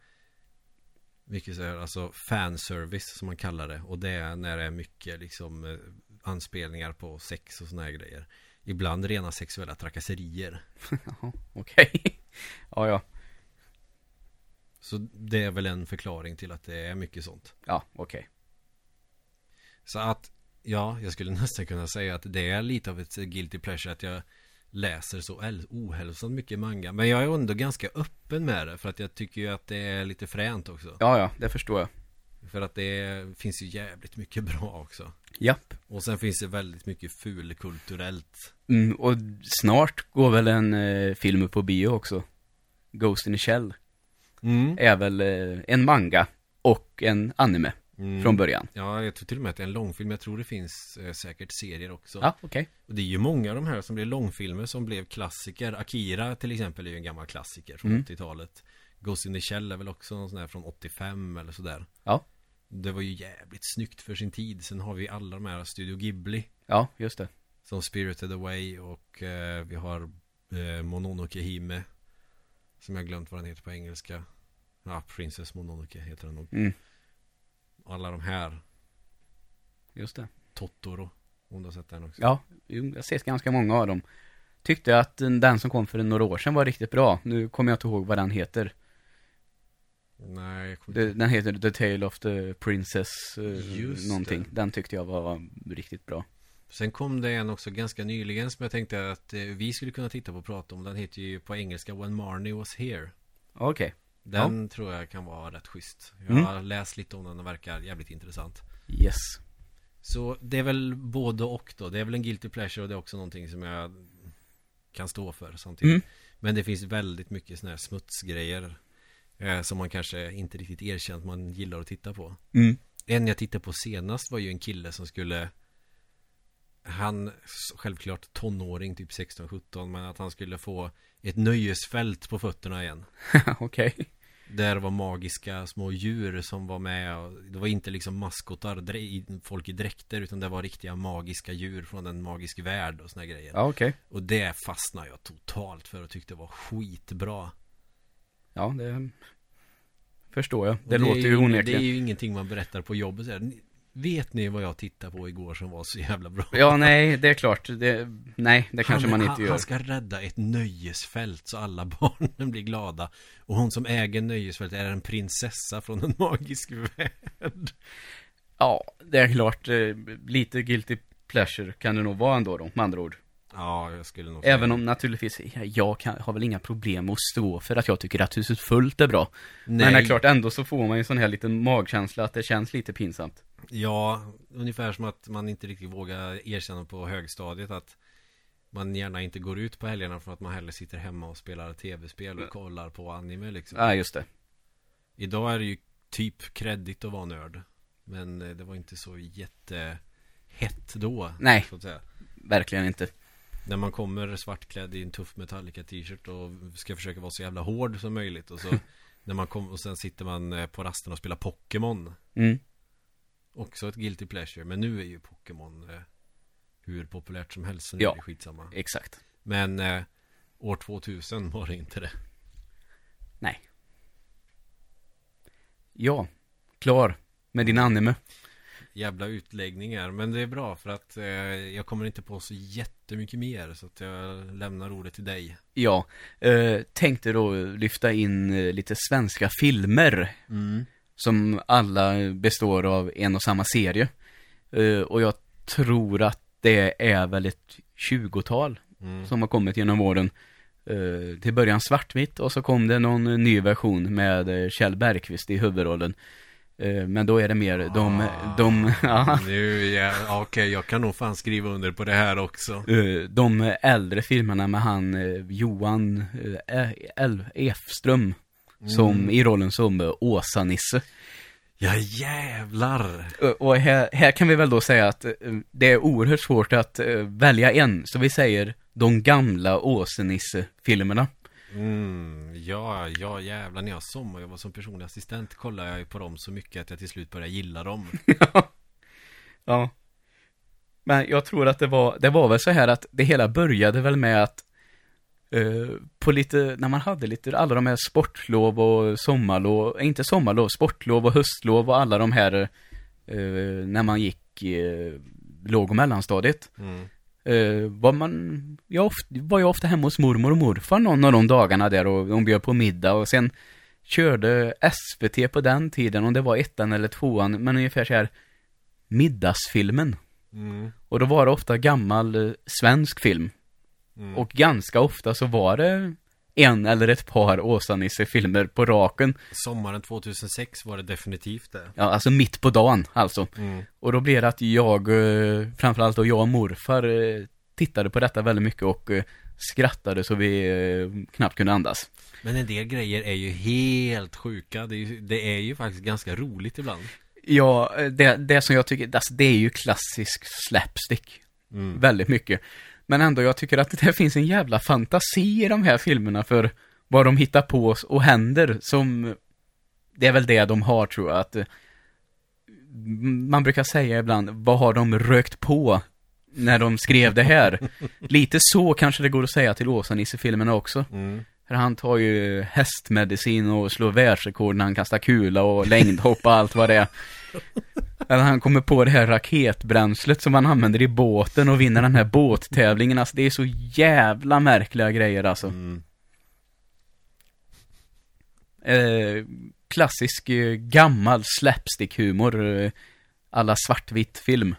mycket så här, alltså fanservice som man kallar det Och det är när det är mycket liksom eh, anspelningar på sex och såna här grejer Ibland rena sexuella trakasserier okej. ja, ja. Så det är väl en förklaring till att det är mycket sånt Ja, okej. Så att Ja, jag skulle nästan kunna säga att det är lite av ett guilty pleasure att jag läser så äl- ohälsosamt mycket manga Men jag är ändå ganska öppen med det för att jag tycker ju att det är lite fränt också Ja, ja, det förstår jag. För att det finns ju jävligt mycket bra också Japp. Och sen finns det väldigt mycket fulkulturellt Mm, och snart går väl en eh, film på bio också. Ghost in the Shell mm. är väl eh, en manga och en anime. Mm. från början. Ja, jag tror till och med att det är en långfilm. Jag tror det finns eh, säkert serier också. Ja, okej. Och det är ju många av de här som blev långfilmer som blev klassiker. Akira till exempel är ju en gammal klassiker från Mm. 80-talet. Ghost in the Shell är väl också någon sån här från 85 eller sådär. Ja. Det var ju jävligt snyggt för sin tid. Sen har vi alla de här Studio Ghibli. Ja, just det. Som Spirited Away och eh, vi har eh, Mononoke Hime. Som jag glömt vad den heter på engelska. Ja, Princess Mononoke heter den nog. Mm, Alla de här. just det. Totoro. Om du har sett den också. Ja, jag har sett ganska många av dem. Tyckte att den som kom för några år sedan var riktigt bra. Nu kommer jag inte ihåg vad den heter. Nej, jag kommer Det, inte den heter The Tale of the Princess eh, Just någonting. det. Den tyckte jag var riktigt bra. Sen kom det en också ganska nyligen som jag tänkte att eh, vi skulle kunna titta på och prata om. Den heter ju på engelska When Marnie Was Here. Okej. Den tror jag kan vara rätt schysst. Jag Mm. har läst lite om den och verkar jävligt intressant. Yes. Så det är väl både och då. Det är väl en guilty pleasure och det är också någonting som jag kan stå för samtidigt. Mm. Men det finns väldigt mycket sådana här smutsgrejer. Eh, som man kanske inte riktigt erkänt man gillar att titta på. Mm. En jag tittade på senast var ju en kille som skulle Han, självklart tonåring, typ 16-17 Men att han skulle få ett nöjesfält på fötterna igen Okej. Där var magiska små djur som var med Det var inte liksom maskotar, folk i dräkter Utan det var riktiga magiska djur från en magisk värld och såna grejer Ja, okej. Och det fastnade jag totalt för och tyckte var skitbra Ja, det förstår jag. Och Det, låter ju onekligen. Det är ju ingenting man berättar på jobbet Vet ni vad jag tittade på igår som var så jävla bra? Ja, nej, det är klart. Det, nej, det kanske han, man han, inte gör. Han ska rädda ett nöjesfält så alla barnen blir glada. Och hon som äger nöjesfältet är en prinsessa från en magisk värld. Ja, det är klart. eh, Lite guilty pleasure kan det nog vara ändå då, med andra ord. Ja, jag skulle nog säga Även om naturligtvis, ja, jag kan, har väl inga problem att stå för att jag tycker att huset fullt är bra. Men det är klart, ändå så får man ju en sån här liten magkänsla att det känns lite pinsamt. Ja, ungefär som att man inte riktigt vågar erkänna på högstadiet att man gärna inte går ut på helgerna för att man hellre sitter hemma och spelar tv-spel och kollar på anime liksom. Ja, just det. Idag är det ju typ kreddigt att vara nörd. Men eh, det var inte så jättehett då. Nej. Så att säga. Verkligen inte. När man kommer svartklädd i en tuff Metallica t-shirt och ska försöka vara så jävla hård som möjligt. Och så när man kommer och sen sitter man eh, på rasten och spelar Pokémon. Mm. Också ett guilty pleasure. Men nu är ju Pokémon eh, hur populärt som helst. Så nu Ja. är det skitsamma. Exakt. Men eh, år 2000 var det inte det. Nej. Ja, klar med din anime. Jävla utläggningar. Men det är bra för att eh, jag kommer inte på så jättemycket mer. Så att jag lämnar ordet till dig. Ja, eh, tänkte då lyfta in eh, lite svenska filmer Mm. Som alla består av en och samma serie. Eh, och jag tror att det är väl ett tjugotal Mm. som har kommit genom åren. Eh, till början svartvitt och så kom det någon ny version med eh, Kjell Bergqvist i huvudrollen. Men då är det mer de, Ah. de, ja, Nu, ja, okej, jag kan nog fan skriva under på det här också. De äldre filmerna med han Johan L. Efström som Mm. i rollen som eh, Åsa-Nisse. Ja jävlar. Eh, Och här, här kan vi väl då säga att eh, det är oerhört svårt att välja en, så vi säger de gamla Åse-Nisse-filmerna. Mm, ja, ja jävlar. När jag sommarjobbade som personlig assistent kollade jag ju på dem så mycket att jag till slut började gilla dem. Ja. Men jag tror att det var, det var väl så här att det hela började väl med att på lite, när man hade lite, alla de här sportlov och sommarlov, eh, inte sommarlov, sportlov och höstlov och alla de här, eh, när man gick eh, låg och mellanstadiet. Mm. Eh, var man, jag ofta, var jag ofta hemma hos mormor och morfar någon av de dagarna där och de bjöd på middag och sen körde SVT på den tiden, om det var ettan eller tvåan, men ungefär så här middagsfilmen. Mm. Och då var det ofta gammal eh, svensk film. Mm. Och ganska ofta så var det en eller ett par Åsa-Nisse-filmer på raken. Sommaren 2006 var det definitivt det. Ja, alltså mitt på dagen alltså. Mm. Och då blev det att jag, eh, framförallt då jag och morfar, eh, tittade på detta väldigt mycket och eh, skrattade så vi knappt kunde andas. Men en del grejer är ju helt sjuka. Det är ju, det är ju faktiskt ganska roligt ibland. Ja, det, det som jag tycker, alltså, det är ju klassisk slapstick. Mm. Väldigt mycket. Men ändå, jag tycker att det finns en jävla fantasi i de här filmerna för vad de hittar på och händer som... Det är väl det de har, tror jag, att... eh, Man brukar säga ibland, vad har de rökt på när de skrev det här? Lite så kanske det går att säga till Åsa-Nisse-filmerna också. Mm. För han tar ju hästmedicin och slår världsrekord när han kastar kula och längdhopp och allt vad det är. Eller han kommer på det här raketbränslet som han använder i båten och vinner den här båttävlingen. Alltså det är så jävla märkliga grejer alltså. Mm. Eh, klassisk eh, gammal slapstick-humor. Eh, alla svartvitt film.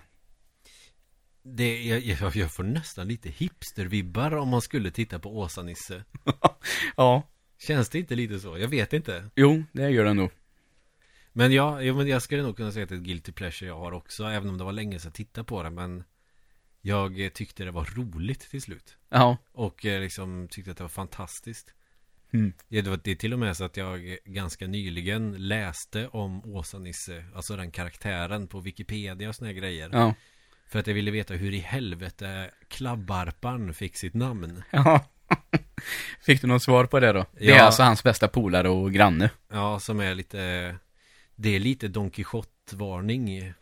Det, jag, jag, jag får nästan lite hipstervibbar om man skulle titta på Åsa-Nisse. Ja. Känns det inte lite så? Jag vet inte. Jo, det gör det nog. Men ja, jo, men jag skulle nog kunna säga att det är ett guilty pleasure jag har också. Även om det var länge sedan jag tittade på det. Men jag eh, tyckte det var roligt till slut. Ja. Och eh, liksom tyckte att det var fantastiskt. Mm. Ja, det, var, det är till och med så att jag ganska nyligen läste om Åsa-Nisse, alltså den karaktären på Wikipedia och såna grejer. Ja. För att jag ville veta hur i helvete klabbarpan fick sitt namn. Ja. Fick du något svar på det då? Det är Ja. alltså hans bästa polare och granne. Ja, som är lite, det är lite Don Quijote-varning.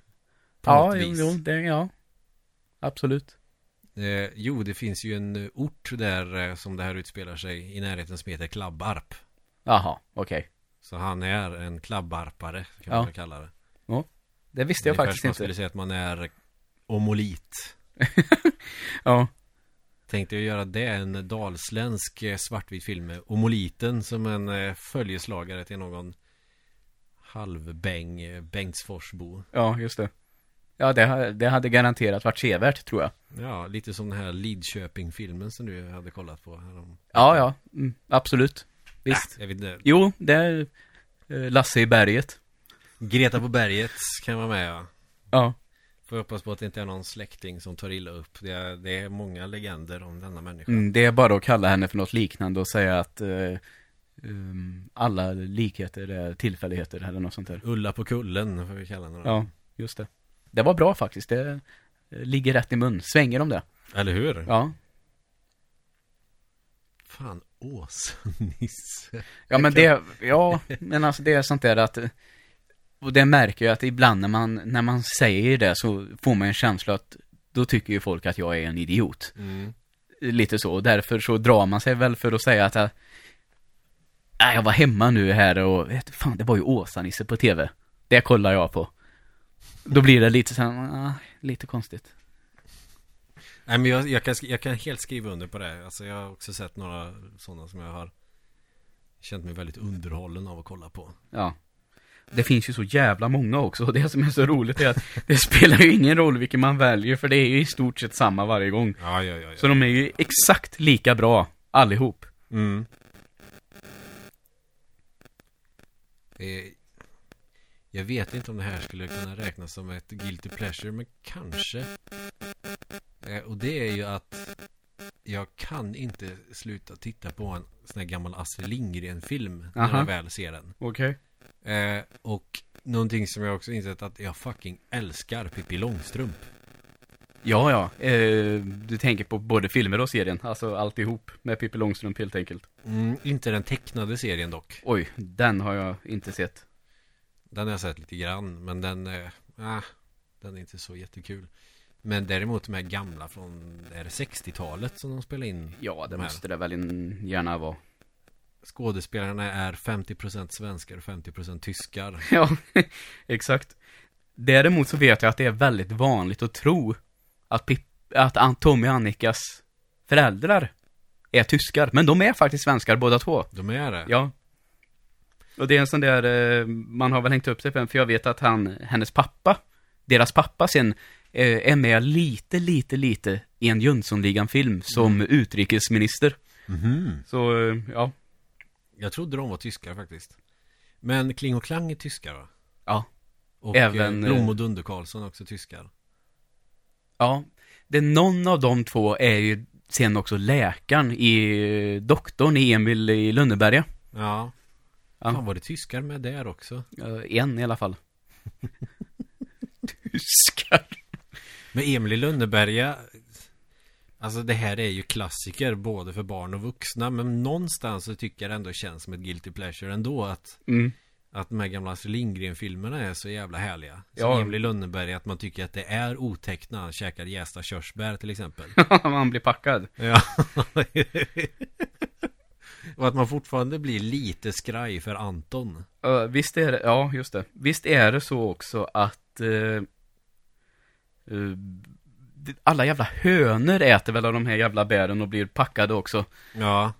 På Ja, något vis. jo, det, ja. Absolut. Eh, jo, det finns ju en ort där eh, som det här utspelar sig i närheten som heter Klabbarp. Jaha, okej. Så han är en klabbarpare, kan Ja. man väl kalla det. Det visste jag Ungefär faktiskt som man inte. skulle säga att man är omolit. Ja. Tänkte jag göra det, en dalsländsk eh, svartvit film med Omoliten som en eh, följeslagare till någon halvbäng Bengtsforsbo. Ja, just det. Ja, det, det hade garanterat varit sevärt, tror jag. Ja, lite som den här Lidköping-filmen som du hade kollat på härom. Ja, ja. Mm, absolut. Visst. Äh, jag vet inte. Jo, det är eh, Lasse i berget. Greta på berget kan vara med ja. Ja. Får hoppas på att det inte är någon släkting som tar illa upp. Det är, det är många legender om denna människa. Mm, det är bara att kalla henne för något liknande och säga att eh, um, alla likheter är tillfälligheter eller något sånt där. Ulla på kullen får vi kalla henne. Ja, just det. Det var bra faktiskt. Det eh, ligger rätt i mun. Svänger om det. Eller hur? Ja. Fan, Åsa-Nisse. Ja men det, ja, men alltså det är sånt där att Och det märker jag att ibland när man, när man säger det så får man en känsla att Då tycker ju folk att jag är en idiot Mm. Lite så, och därför så drar man sig väl för att säga att Nej, jag var hemma nu här och, vet fan det var ju Åsa-Nisse på tv Det kollar jag på Då blir det lite så här, ah, lite konstigt Nej men jag, jag, kan, jag kan helt skriva under på det. Alltså jag har också sett några sådana som jag har känt mig väldigt underhållen av att kolla på. Ja. Det finns ju så jävla många också, och det som är så roligt är att det spelar ju ingen roll vilken man väljer, för det är ju i stort sett samma varje gång. Ja, ja, ja. ja. Så de är ju exakt lika bra, allihop. Mm. Eh, jag vet inte om det här skulle kunna räknas som ett guilty pleasure, men kanske. Eh, och det är ju att jag kan inte sluta titta på en sån här gammal Astrid Lindgren-film när jag väl ser den. Okej. Eh, och någonting som jag också insett att jag fucking älskar Pippi Långstrump. Ja, ja. Eh, du tänker på både filmer och serien, alltså alltihop med Pippi Långstrump helt enkelt. Mm, inte den tecknade serien dock. Oj, den har jag inte sett. Den har jag sett lite grann, men den, eh, ah, den är inte så jättekul. Men däremot de här gamla från, är det 60-talet som de spelar in? Ja, det de måste det väl gärna vara. Skådespelarna är 50% svenskar och 50% tyskar. Ja, exakt. Däremot så vet jag att det är väldigt vanligt att tro att, Pip, att Tommy och Annikas föräldrar är tyskar. Men de är faktiskt svenskar båda två. De är det? Ja. Och det är en sån där, eh, man har väl hängt upp sig på den, för jag vet att han, hennes pappa, deras pappa sen, eh, är med lite, lite, lite i en Jönssonligan-film som utrikesminister. Mhm. Så, eh, ja. Jag trodde de var tyskar faktiskt. Men Kling och Klang är tyskar va? Ja. Och Även, Blom och Dunder Karlsson också tyskar. Ja. Det är någon av de två är ju sen också läkaren i doktorn i Emil i Lönneberga. Ja. Ja. Fan var det tyskar med där också? En i alla fall. Tyskar. Men Emil i Lönneberga Alltså det här är ju klassiker både för barn och vuxna Men någonstans så tycker jag det ändå känns som ett guilty pleasure ändå att Mm. Att de här gamla Astrid Lindgren-filmerna är så jävla härliga Som Ja. Emil i Lönneberga att man tycker att det är otäckt när han käkar jästa körsbär till exempel Man blir packad. Ja Och att man fortfarande blir lite skraj för Anton Uh, visst är det, ja just det. Visst är det så också att eh, det- alla jävla hönor äter väl av de här jävla bären och blir packade också. Ja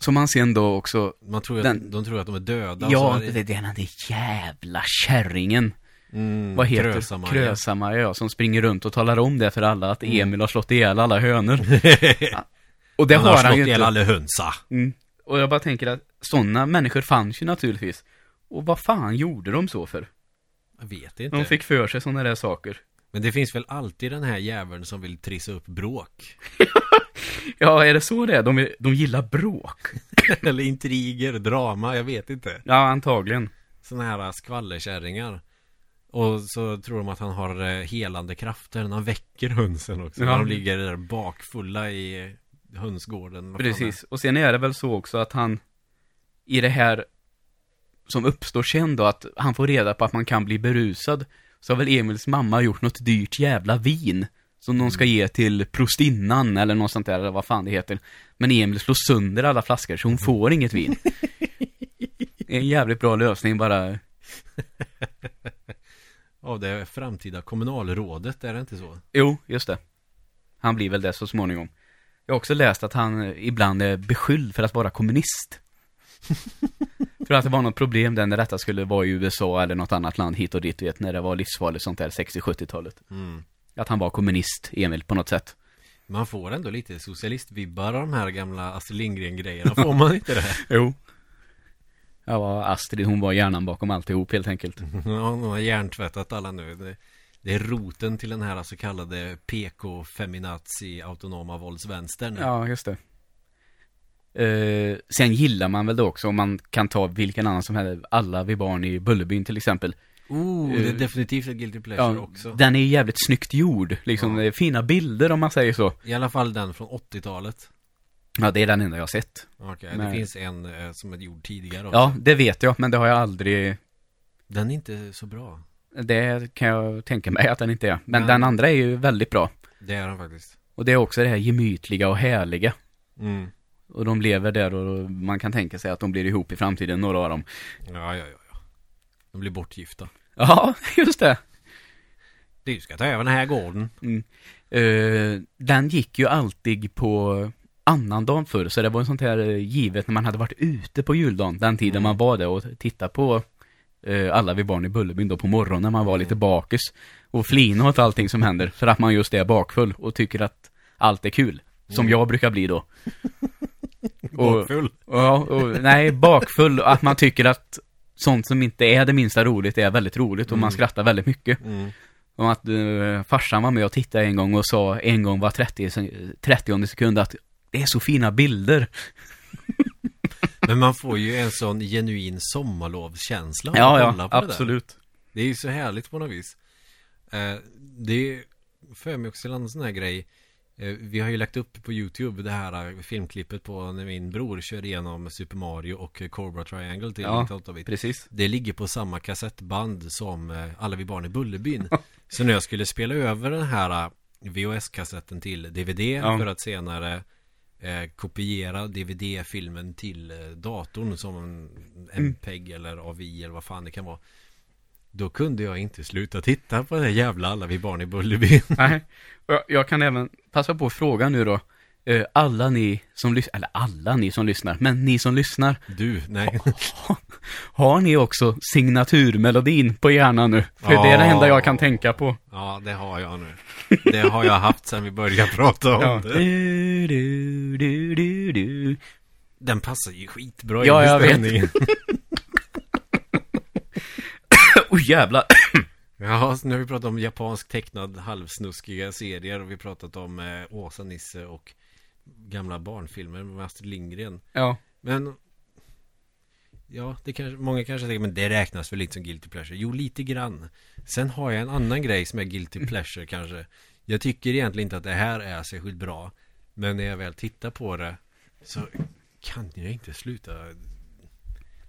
Som man sen då också, Man tror att, Den- de tror att de är döda ja, så det, det är den där jävla kärringen. mm, Vad heter Krösamaja. Krösamaja, ja, som springer runt och talar om det för alla att Mm. Emil har slått ihjäl alla hönor. Och det Han har har han slått ju ihjäl inte. alla hönsa Mm. Och jag bara tänker att sådana människor fanns ju naturligtvis. Och vad fan gjorde de så för? Jag vet inte De fick för sig sådana där saker. Men det finns väl alltid den här jäveln som vill trissa upp bråk Ja, är det så det är? De, de gillar bråk. Eller intriger, drama, jag vet inte Ja, antagligen. Såna här skvallerkärringar Och så tror de att han har eh, helande krafter när han väcker hönsen också Ja. När de ligger där bakfulla i hönsgården Precis. Och sen är det väl så också att han i det här som uppstår sen då, att han får reda på att man kan bli berusad. Så har väl Emils mamma gjort något dyrt jävla vin. Som de ska ge till prostinnan eller något sånt där, eller vad fan det heter. Men Emil slår sönder alla flaskor så hon får inget vin. En jävligt bra lösning bara. Av det framtida kommunalrådet, är det inte så? Jo, just det. Han blir väl det så småningom. Jag har också läst att han ibland är beskylld för att vara kommunist. för att det var något problem där när detta skulle vara i USA eller något annat land hit och dit, vet, när det var livsfarligt sånt där 60-70-talet. Mm. Att han var kommunist, Emil, på något sätt. Man får ändå lite socialistvibbar av de här gamla Astrid Lindgren-grejerna, får man inte det? Jo. Ja, Astrid, hon var hjärnan bakom alltihop helt enkelt. Ja, de har hjärntvättat alla nu det, det är roten till den här så kallade PK-feminazi autonoma våldsvänstern Ja, just det. Eh, sen gillar man väl då också, om man kan ta vilken annan som helst, alla vi barn i Bullerbyn till exempel. Oh, det är Eh, definitivt ett guilty pleasure Ja, också den är ju jävligt snyggt gjord, liksom, Ja. det är fina bilder om man säger så. I alla fall den från 80-talet Ja, det är den enda jag har sett. Okej, det Nej. finns en eh, som är gjord tidigare också Ja, det vet jag, men det har jag aldrig, Den är inte så bra det kan jag tänka mig att den inte är. Men Nej. den andra är ju väldigt bra. Det är den faktiskt Och det är också det här gemytliga och härliga. mm. Och de lever där och man kan tänka sig att de blir ihop i framtiden, några av dem. Ja, ja, ja De blir bortgifta Ja, just det. Du ska ta över den här gården Eh, den gick ju alltid på annandagen förr, så det var en sånt här eh, givet när man hade varit ute på juldagen, den tiden Mm. man var där och tittade på eh, alla vi barn i Bullerbyn då på morgonen när man var lite bakis och flina åt allting som händer för att man just är bakfull och tycker att allt är kul. Som Mm. jag brukar bli då. Och, Bakfull ja, och, nej, bakfull och att man tycker att sånt som inte är det minsta roligt är väldigt roligt och man Mm. skrattar väldigt mycket. mm. Om att uh, farsan var med och tittade en gång och sa en gång var 30, se- 30 sekund att det är så fina bilder. Men man får ju en sån genuin sommarlovskänsla Ja, ja, på det absolut. Det är ju så härligt på något vis eh, Det är för mig också en sån här grej Vi har ju lagt upp på YouTube det här eh, filmklippet på när min bror kör igenom Super Mario och eh, Cobra Triangle till Ja. 8-bit Precis. Det ligger på samma kassettband som eh, Alla vi barn i Bullerbyn Så när jag skulle spela över den här eh, VHS-kassetten till DVD Ja. för att senare eh, kopiera DVD-filmen till eh, datorn som en Mm. MPEG eller AVI eller vad fan det kan vara Då kunde jag inte sluta titta på det här jävla Alla vi barn i Bullerbyn Nej. Jag, jag kan även passa på att fråga nu då. eh, alla ni som lyssnar, eller alla ni som lyssnar, men ni som lyssnar. Du, nej Har ni också signaturmelodin på hjärnan nu? För det är det enda jag kan tänka på. Ja, det har jag nu Det har jag haft sedan vi började prata om Ja. det Du, du, du, du, du. Den passar ju skitbra Ja, i jag Oj jävlar. Ja, nu har vi pratat om japansk tecknad halvsnuskiga serier och vi har pratat om eh, Åsa-Nisse och gamla barnfilmer med Astrid Lindgren. Ja. Men Ja, det kanske, många kanske tänker, men det räknas väl inte som guilty pleasure? Jo, lite grann. Sen har jag en annan grej som är guilty pleasure kanske. Jag tycker egentligen inte att det här är särskilt bra. Men när jag väl tittar på det så kan jag inte sluta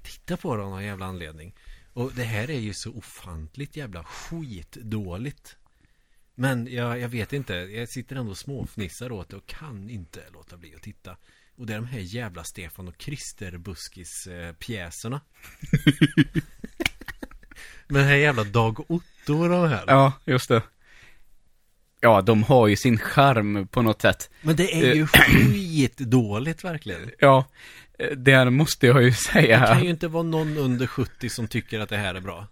titta på det av någon jävla anledning. Och det här är ju så ofantligt jävla skitdåligt. Men jag, jag vet inte, jag sitter ändå och småfnissar åt det och kan inte låta bli att titta. Och det är de här jävla Stefan och Krister Buskis eh. Men den här jävla Dag Otto och de här. Ja, just det. Ja, de har ju sin charm på något sätt. Men det är ju skitdåligt verkligen. Ja, där måste jag ju Det säga. kan ju inte vara någon under 70 som tycker att det här är bra.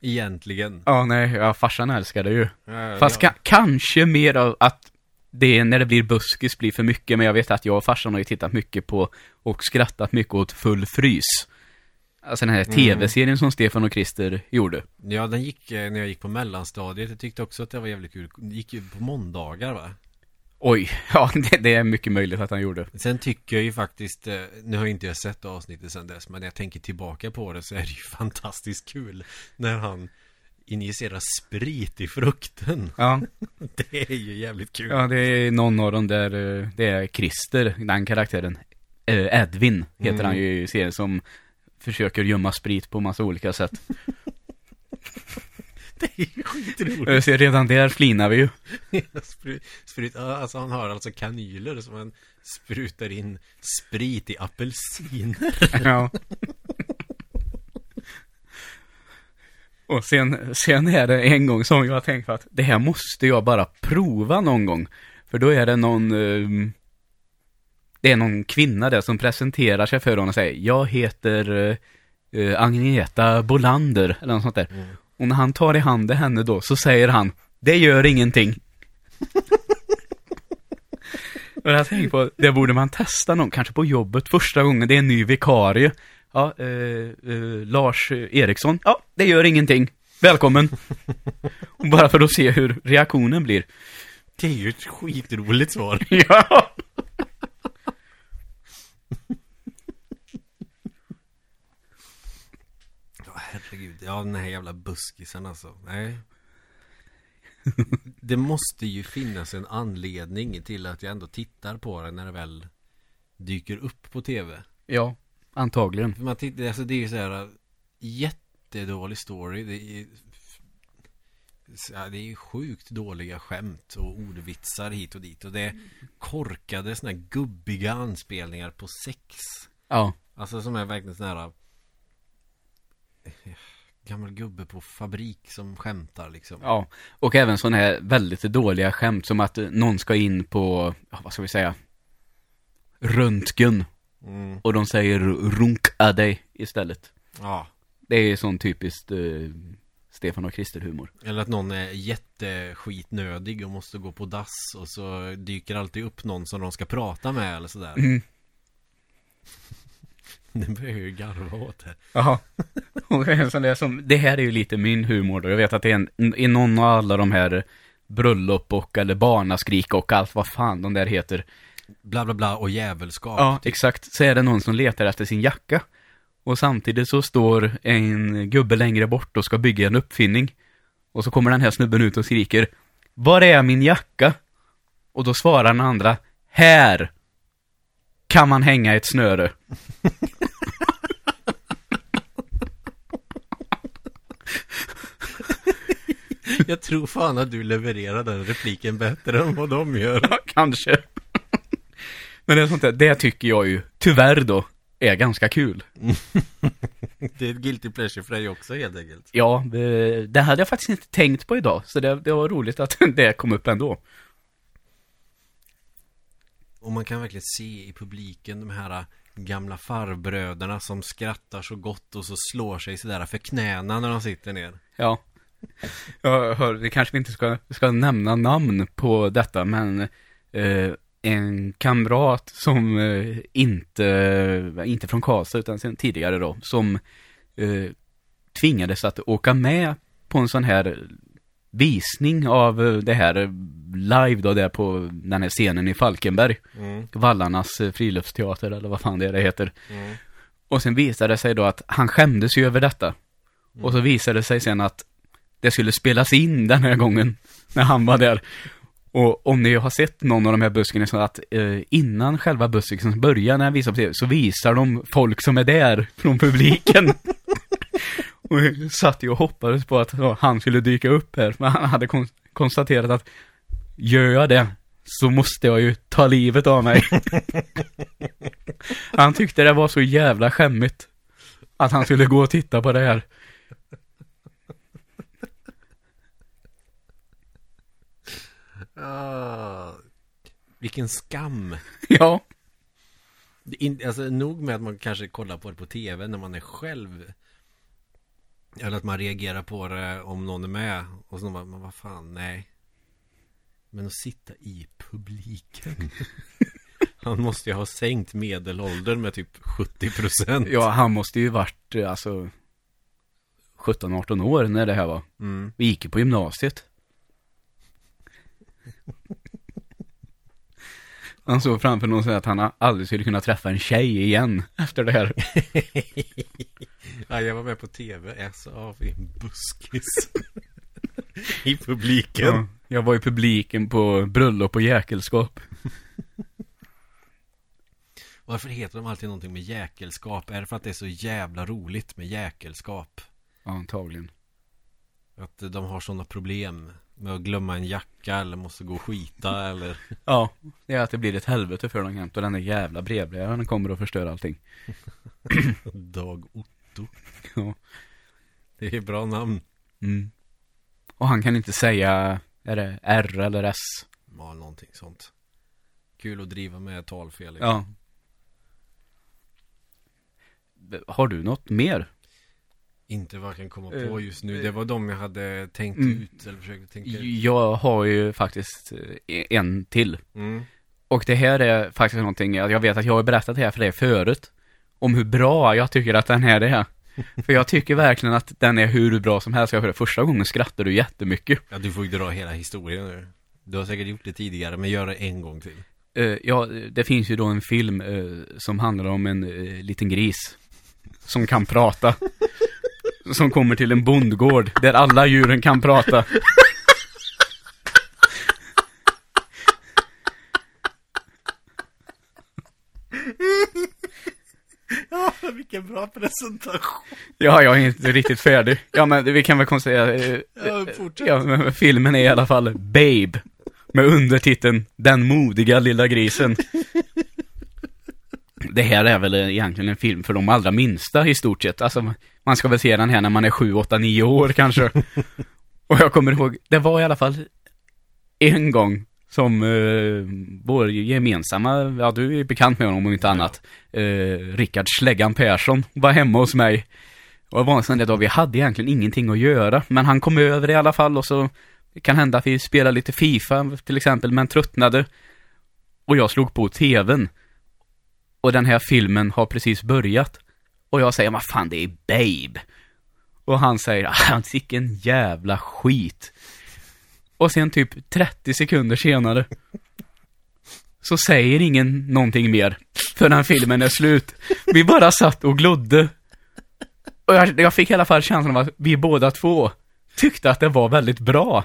Egentligen. Ja, nej, ja, farsan älskar det ju. Ja, Fast ja. ka- kanske mer av att det är när det blir buskis blir för mycket, men jag vet att jag och farsan har ju tittat mycket på och skrattat mycket åt Full frys. Alltså den här Mm. tv-serien som Stefan och Christer gjorde. Ja, den gick eh, när jag gick på mellanstadiet. Jag tyckte också att det var jävligt kul. Det gick ju på måndagar va? Oj, ja det, det är mycket möjligt att han gjorde. Sen tycker jag ju faktiskt, eh, nu har jag inte jag sett avsnittet sen dess, men när jag tänker tillbaka på det så är det ju fantastiskt kul när han injicerar sprit i frukten. Ja, Det är ju jävligt kul. ja det är någon av dem där, eh, det är Christer, den karaktären. Eh, Edvin heter Mm. han ju i serien som försöker gömma sprit på massa olika sätt. Det är ju skitroligt. Jag ser redan där flinar vi ju. Sprut, sprut, alltså han har alltså kanyler som han sprutar in sprit i apelsiner. Ja. Och sen, sen är det en gång som jag har tänkt att det här måste jag bara prova någon gång. För då är det någon, ehm, det är någon kvinna där som presenterar sig för honom och säger Jag heter eh, Agneta Bolander, eller något sånt där. Mm. Och när han tar i handen henne då, så säger han Det gör ingenting. Och jag tänker på, det borde man testa någon, kanske på jobbet första gången, det är en ny vikarie. Ja, eh, eh, Lars Eriksson. Ja, det gör ingenting. Välkommen. Och bara för att se hur reaktionen blir. Det är ju ett skitroligt svar. Ja. Ja, herregud. Ja, den här jävla buskisen alltså. Nej. Det måste ju finnas en anledning till att jag ändå tittar på den när det väl dyker upp på tv. Ja, antagligen. Man tittar, alltså det är ju så här jättedålig story. Det är, ja, det är ju sjukt dåliga skämt och ordvitsar hit och dit. Och det är korkade såna här gubbiga anspelningar på sex. Ja, Alltså som är verkligen sån här eh, Gammal gubbe på fabrik som skämtar liksom. ja. Och även sådana här väldigt dåliga skämt som att någon ska in på, vad ska vi säga, röntgen. Mm, Och de säger runka dig istället. ja. Det är sån typiskt eh, Stefan och Krister humor. Eller att någon är jätteskitnödig och måste gå på dass och så dyker alltid upp någon som de ska prata med eller sådär. Mm. Nu börjar jag ju garva åt det. Jaha. Och en sån där som, det här är ju lite min humor då. Jag vet att det är en, i någon av alla de här bröllop och eller barnaskrik och allt vad fan de där heter. Bla bla bla och djävulskap. Ja, exakt. Så är det någon som letar efter sin jacka. Och samtidigt så står en gubbe längre bort och ska bygga en uppfinning. Och så kommer den här snubben ut och skriker Var är min jacka? Och då svarar den andra Här! Kan man hänga ett snöre? Jag tror fan att du levererar den repliken bättre än vad de gör. Ja, kanske. Men det är sånt där, det tycker jag ju, tyvärr då, är ganska kul. Det är ett guilty pleasure för dig också helt enkelt. Ja, det, det hade jag faktiskt inte tänkt på idag, så det, det var roligt att det kom upp ändå. Och man kan verkligen se i publiken de här gamla farbröderna som skrattar så gott och så slår sig sådär för knäna när de sitter ner. Ja. Jag hör, vi kanske inte ska, ska nämna namn på detta, men eh, en kamrat som eh, inte, inte från Karlstad utan sen tidigare då, som eh, tvingades att åka med på en sån här visning av eh, det här eh, live då där på den här scenen i Falkenberg. Mm. Vallarnas eh, friluftsteater eller vad fan det är det heter. Mm. Och sen visade det sig då att han skämdes ju över detta. Och så visade det sig sen att det skulle spelas in den här gången när han var där. Och om ni har sett någon av de här buskarna så att eh, innan själva buskisen börjar när han visar på TV så visar de folk som är där från publiken. och jag satt ju och hoppades på att ja, han skulle dyka upp här. Men han hade kon konstaterat att gör jag det så måste jag ju ta livet av mig. han tyckte det var så jävla skämmigt. Att han skulle gå och titta på det här. Ah, vilken skam. Ja. In, alltså nog med att man kanske kollar på det på tv när man är själv. Eller att man reagerar på det om någon är med. Och så bara, men vad fan, nej. Men att sitta i publiken. Han måste ju ha sänkt medelåldern med typ 70 procent. Ja, han måste ju varit eh, alltså 17-18 år när det här var. Mm. Vi gick ju på gymnasiet. Han såg framför någon sig att han aldrig skulle kunna träffa en tjej igen efter det här. Ja, jag var med på tv, S av i en buskis. I publiken. Ja, jag var i publiken på bröllop och jäkelskap. Varför heter de alltid någonting med jäkelskap? Är det för att det är så jävla roligt med jäkelskap? Ja, antagligen. Att de har sådana problem med att glömma en jacka eller måste gå och skita eller Ja, det är att det blir ett helvete för dem jämt och den där jävla brevbäraren kommer att förstöra allting. Dag Otto. Ja. Det är bra namn. Mm. Och han kan inte säga, är det R eller S? Ja, någonting sånt. Kul att driva med talfel. Ja. Har du något mer? Inte vad jag kan komma Eh, på just nu. eh. Det var de jag hade tänkt Mm. ut eller försökte tänka ut. Jag har ju faktiskt eh, en till. Mm. Och det här är faktiskt någonting, jag vet att jag har berättat det här för dig förut. Om hur bra jag tycker att den här är. För jag tycker verkligen att den är hur bra som helst. Jag hörde första gången skrattade du jättemycket. Ja, du får ju dra hela historien nu. Du har säkert gjort det tidigare, men gör det en gång till. Eh, ja, det finns ju då en film eh, som handlar om en eh, liten gris. Som kan prata. som kommer till en bondgård där alla djuren kan prata. Ja, vilken bra presentation. Ja, jag är inte riktigt färdig. Ja, men vi kan väl konstatera... Eh, Ja, fortsätt. ja, men filmen är i alla fall Babe. Med undertiteln Den modiga lilla grisen. Det här är väl egentligen en film för de allra minsta i stort sett. Alltså, man ska väl se den här när man är 7, 8, 9 år kanske. Och jag kommer ihåg, det var i alla fall en gång som eh, vår gemensamma, ja du är bekant med honom om inte annat, eh, Rickard Släggan Persson var hemma hos mig. Och det var en sån där dag, vi hade egentligen ingenting att göra, men han kom över i alla fall och så det kan hända att vi spelade lite FIFA till exempel, men tröttnade. Och jag slog på tvn. Och den här filmen har precis börjat. Och jag säger, vad fan det är Babe. Och han säger, ah, vilken jävla skit. Och sen typ 30 sekunder senare så säger ingen någonting mer förrän filmen är slut. Vi bara satt och glodde. Och jag, jag fick i alla fall känslan av att vi båda två tyckte att det var väldigt bra.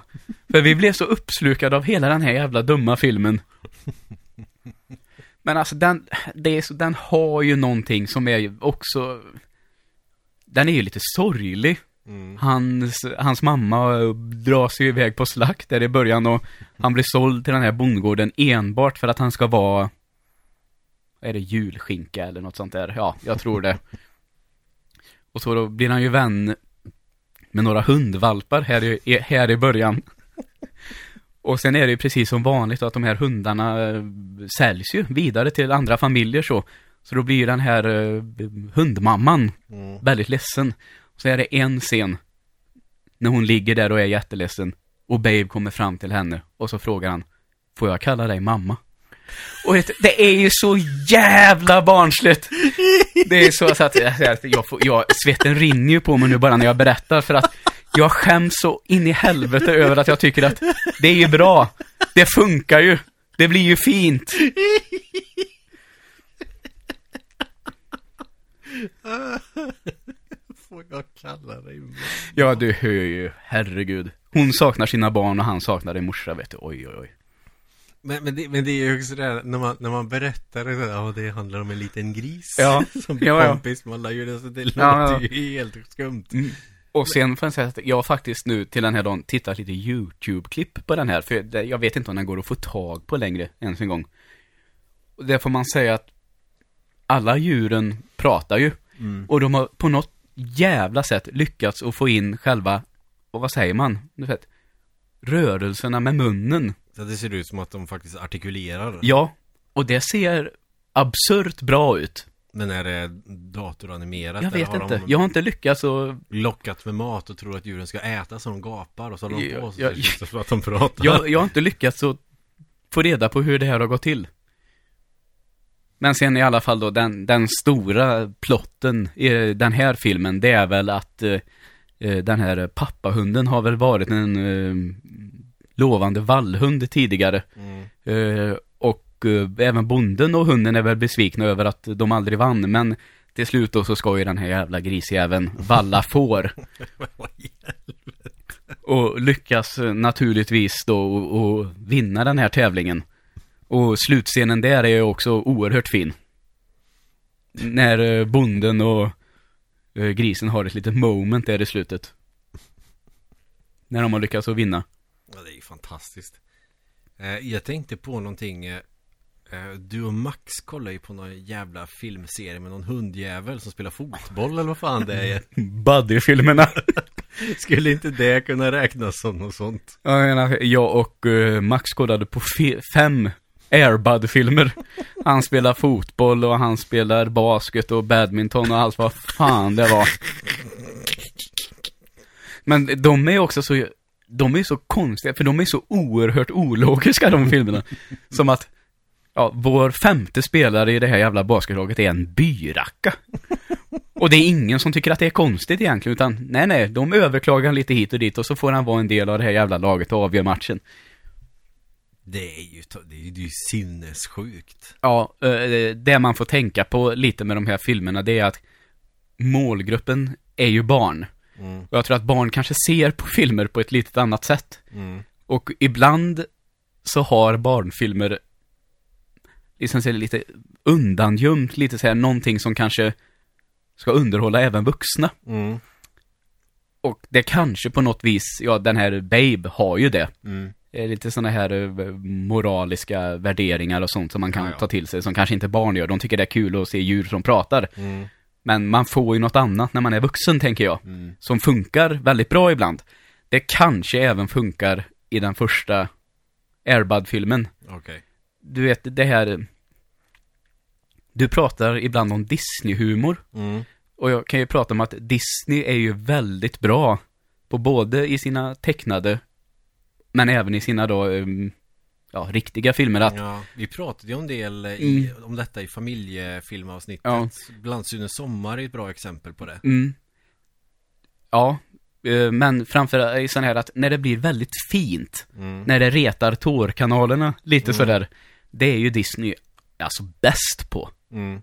För vi blev så uppslukade av hela den här jävla dumma filmen. Men alltså den, det är så, den har ju någonting som är ju också, den är ju lite sorglig. Mm. Hans, hans mamma dras ju iväg på slakt där i början och han blir såld till den här bondgården enbart för att han ska vara är det julskinka eller något sånt där? Ja, jag tror det. Och så då blir han ju vän med några hundvalpar här i, här i början. Och sen är det ju precis som vanligt att de här hundarna eh, säljs ju vidare till andra familjer så. Så då blir den här eh, hundmamman Mm. väldigt ledsen. Så är det en scen när hon ligger där och är jätteledsen och Babe kommer fram till henne och så frågar han Får jag kalla dig mamma? Och du, det är ju så jävla barnsligt! Det är så att jag, jag, jag, svetten rinner ju på mig nu bara när jag berättar för att jag skäms så in i helvete över att jag tycker att det är ju bra. Det funkar ju. Det blir ju fint. Får jag kalla dig Ja, du hör ju, herregud. Hon saknar sina barn och han saknar en morsa, vet du. Oj, oj, oj. Men, men, det, men det är ju också det här, när man, när man berättar det, ja det handlar om en liten gris Ja. Som blir Ja, ja. kompis med alla djur, så det låter Ja, ja. ju helt skumt Mm. Och sen får jag säga att jag faktiskt nu till den här dagen tittat lite YouTube-klipp på den här, för jag vet inte om den går att få tag på längre ens en gång. Och där får man säga att alla djuren pratar ju. Mm. Och de har på något jävla sätt lyckats att få in själva, och vad säger man? Du vet, rörelserna med munnen. Så det ser ut som att de faktiskt artikulerar Ja, och det ser absurt bra ut. Men är det datoranimerat? Jag vet inte, jag har inte lyckats att lockat med mat och tror att djuren ska äta så de gapar och så håller de på så ja, ser det som att de pratar jag, jag har inte lyckats att få reda på hur det här har gått till. Men sen i alla fall då, den, den stora plotten i den här filmen, det är väl att eh, eh, den här pappahunden har väl varit en eh, lovande vallhund tidigare. mm. Eh, och eh, även bonden och hunden är väl besvikna över att de aldrig vann, men till slut då så ska ju den här jävla grisjäveln valla får. Och lyckas naturligtvis då och, och vinna den här tävlingen. Och slutscenen där är ju också oerhört fin. När eh, bonden och eh, grisen har ett litet moment där i slutet. När de har lyckats att vinna. Ja, det är ju fantastiskt Jag tänkte på någonting Du och Max kollar ju på någon jävla filmserie med någon hundjävel som spelar fotboll eller vad fan det är Buddy-filmerna. Skulle inte det kunna räknas som något sånt? Jag menar, jag och eh, Max kollade på fe- fem Airbud-filmer. Han spelar fotboll och han spelar basket och badminton och allt vad fan det var. Men de är också så, de är så konstiga, för de är så oerhört ologiska de filmerna. Som att, ja, vår femte spelare i det här jävla basketlaget är en byracka. Och det är ingen som tycker att det är konstigt egentligen, utan nej, nej, de överklagar lite hit och dit och så får han vara en del av det här jävla laget och avgöra matchen. Det är ju, det är ju, sinnessjukt Ja, eh, det man får tänka på lite med de här filmerna, det är att målgruppen är ju barn. mm. Och jag tror att barn kanske ser på filmer på ett litet annat sätt. Mm. Och ibland så har barnfilmer liksom så lite undangömt, lite så här någonting som kanske ska underhålla även vuxna. Mm. Och det kanske på något vis, ja den här Babe har ju det. Mm. Det är lite sådana här eh, moraliska värderingar och sånt som man kan Ja, ja. ta till sig, som kanske inte barn gör. De tycker det är kul att se djur som pratar. Mm. Men man får ju något annat när man är vuxen, tänker jag. Mm. Som funkar väldigt bra ibland. Det kanske även funkar i den första Airbud-filmen. Okej Du vet, det här... Du pratar ibland om Disney-humor. mm. Och jag kan ju prata om att Disney är ju väldigt bra på både i sina tecknade, men även i sina då, um, ja, riktiga filmer. Att, Ja, vi pratade ju om, del i, Mm. om detta i familjefilmavsnittet Ja. Blandsynens sommar är ett bra exempel på det mm, ja, eh, men framför i sån här att när det blir väldigt fint, mm. när det retar tårkanalerna lite Mm. sådär, det är ju Disney alltså bäst på. Mm.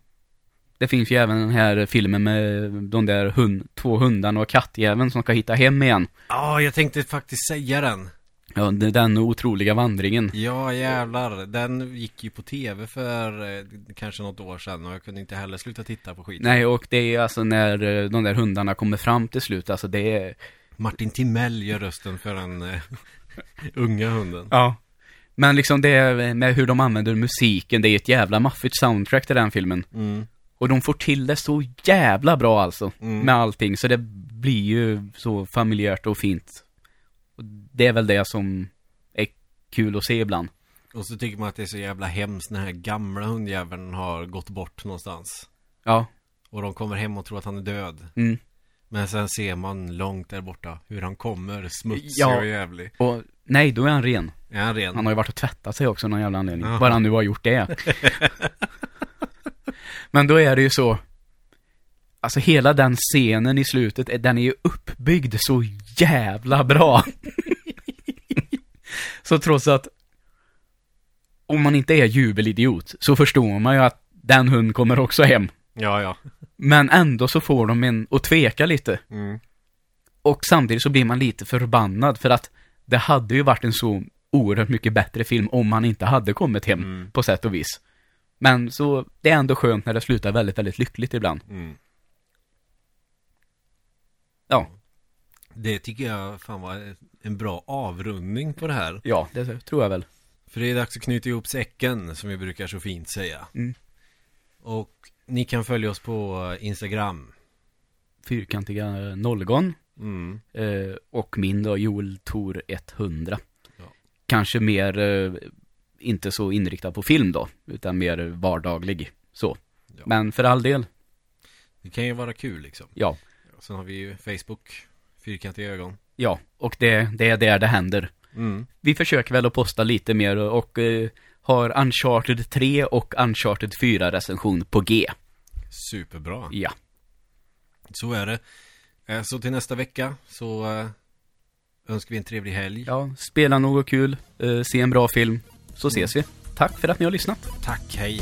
Det finns ju även den här filmen med de där hund, två hundarna och kattjäveln som ska hitta hem igen. Ja, jag tänkte faktiskt säga den Ja, den otroliga vandringen. Ja jävlar, den gick ju på tv för eh, kanske något år sedan och jag kunde inte heller sluta titta på skiten Nej, och det är alltså när eh, de där hundarna kommer fram till slut, alltså det är... Martin Timell gör rösten för den eh, unga hunden Ja. Men liksom det med hur de använder musiken, det är ett jävla maffigt soundtrack till den filmen. mm. Och de får till det så jävla bra alltså, Mm. med allting, så det blir ju så familjärt och fint. Och det är väl det som är kul att se ibland. Och så tycker man att det är så jävla hemskt när den här gamla hundjäveln har gått bort någonstans Ja. Och de kommer hem och tror att han är död Mm. Men sen ser man långt där borta hur han kommer, smutsig Ja. och jävlig Och nej, då är han ren. Är han ren? Han har ju varit och tvättat sig också av någon jävla anledning. Jaha. Bara han nu har gjort det. Men då är det ju så. Alltså hela den scenen i slutet, den är ju uppbyggd så jävla bra. så trots att om man inte är jubelidiot så förstår man ju att den hund kommer också hem. Ja, ja Men ändå så får de en att tveka lite. Mm. Och samtidigt så blir man lite förbannad för att det hade ju varit en så oerhört mycket bättre film om han inte hade kommit hem Mm. på sätt och vis. Men så det är ändå skönt när det slutar väldigt, väldigt lyckligt ibland. Mm. Ja, Det tycker jag fan var en bra avrundning på det här. ja, det tror jag väl. För det är dags att knyta ihop säcken som vi brukar så fint säga. Mm. Och ni kan följa oss på Instagram. Fyrkantiga nollgon Mm. eh, och min då, Joel Tor 100. Ja. Kanske mer, eh, inte så inriktad på film då, utan mer vardaglig. Så. Ja. Men för all del, Det kan ju vara kul liksom. ja. Sen har vi ju Facebook, Fyrkantiga ögon. Ja, och det, det är där det händer. Mm. Vi försöker väl att posta lite mer och eh, har Uncharted 3 och Uncharted 4 recension på G. Superbra. Ja. Så är det. Eh, Så till nästa vecka så eh, önskar vi en trevlig helg. Ja, spela något kul, eh, se en bra film, så ses vi. Tack för att ni har lyssnat. Tack, hej.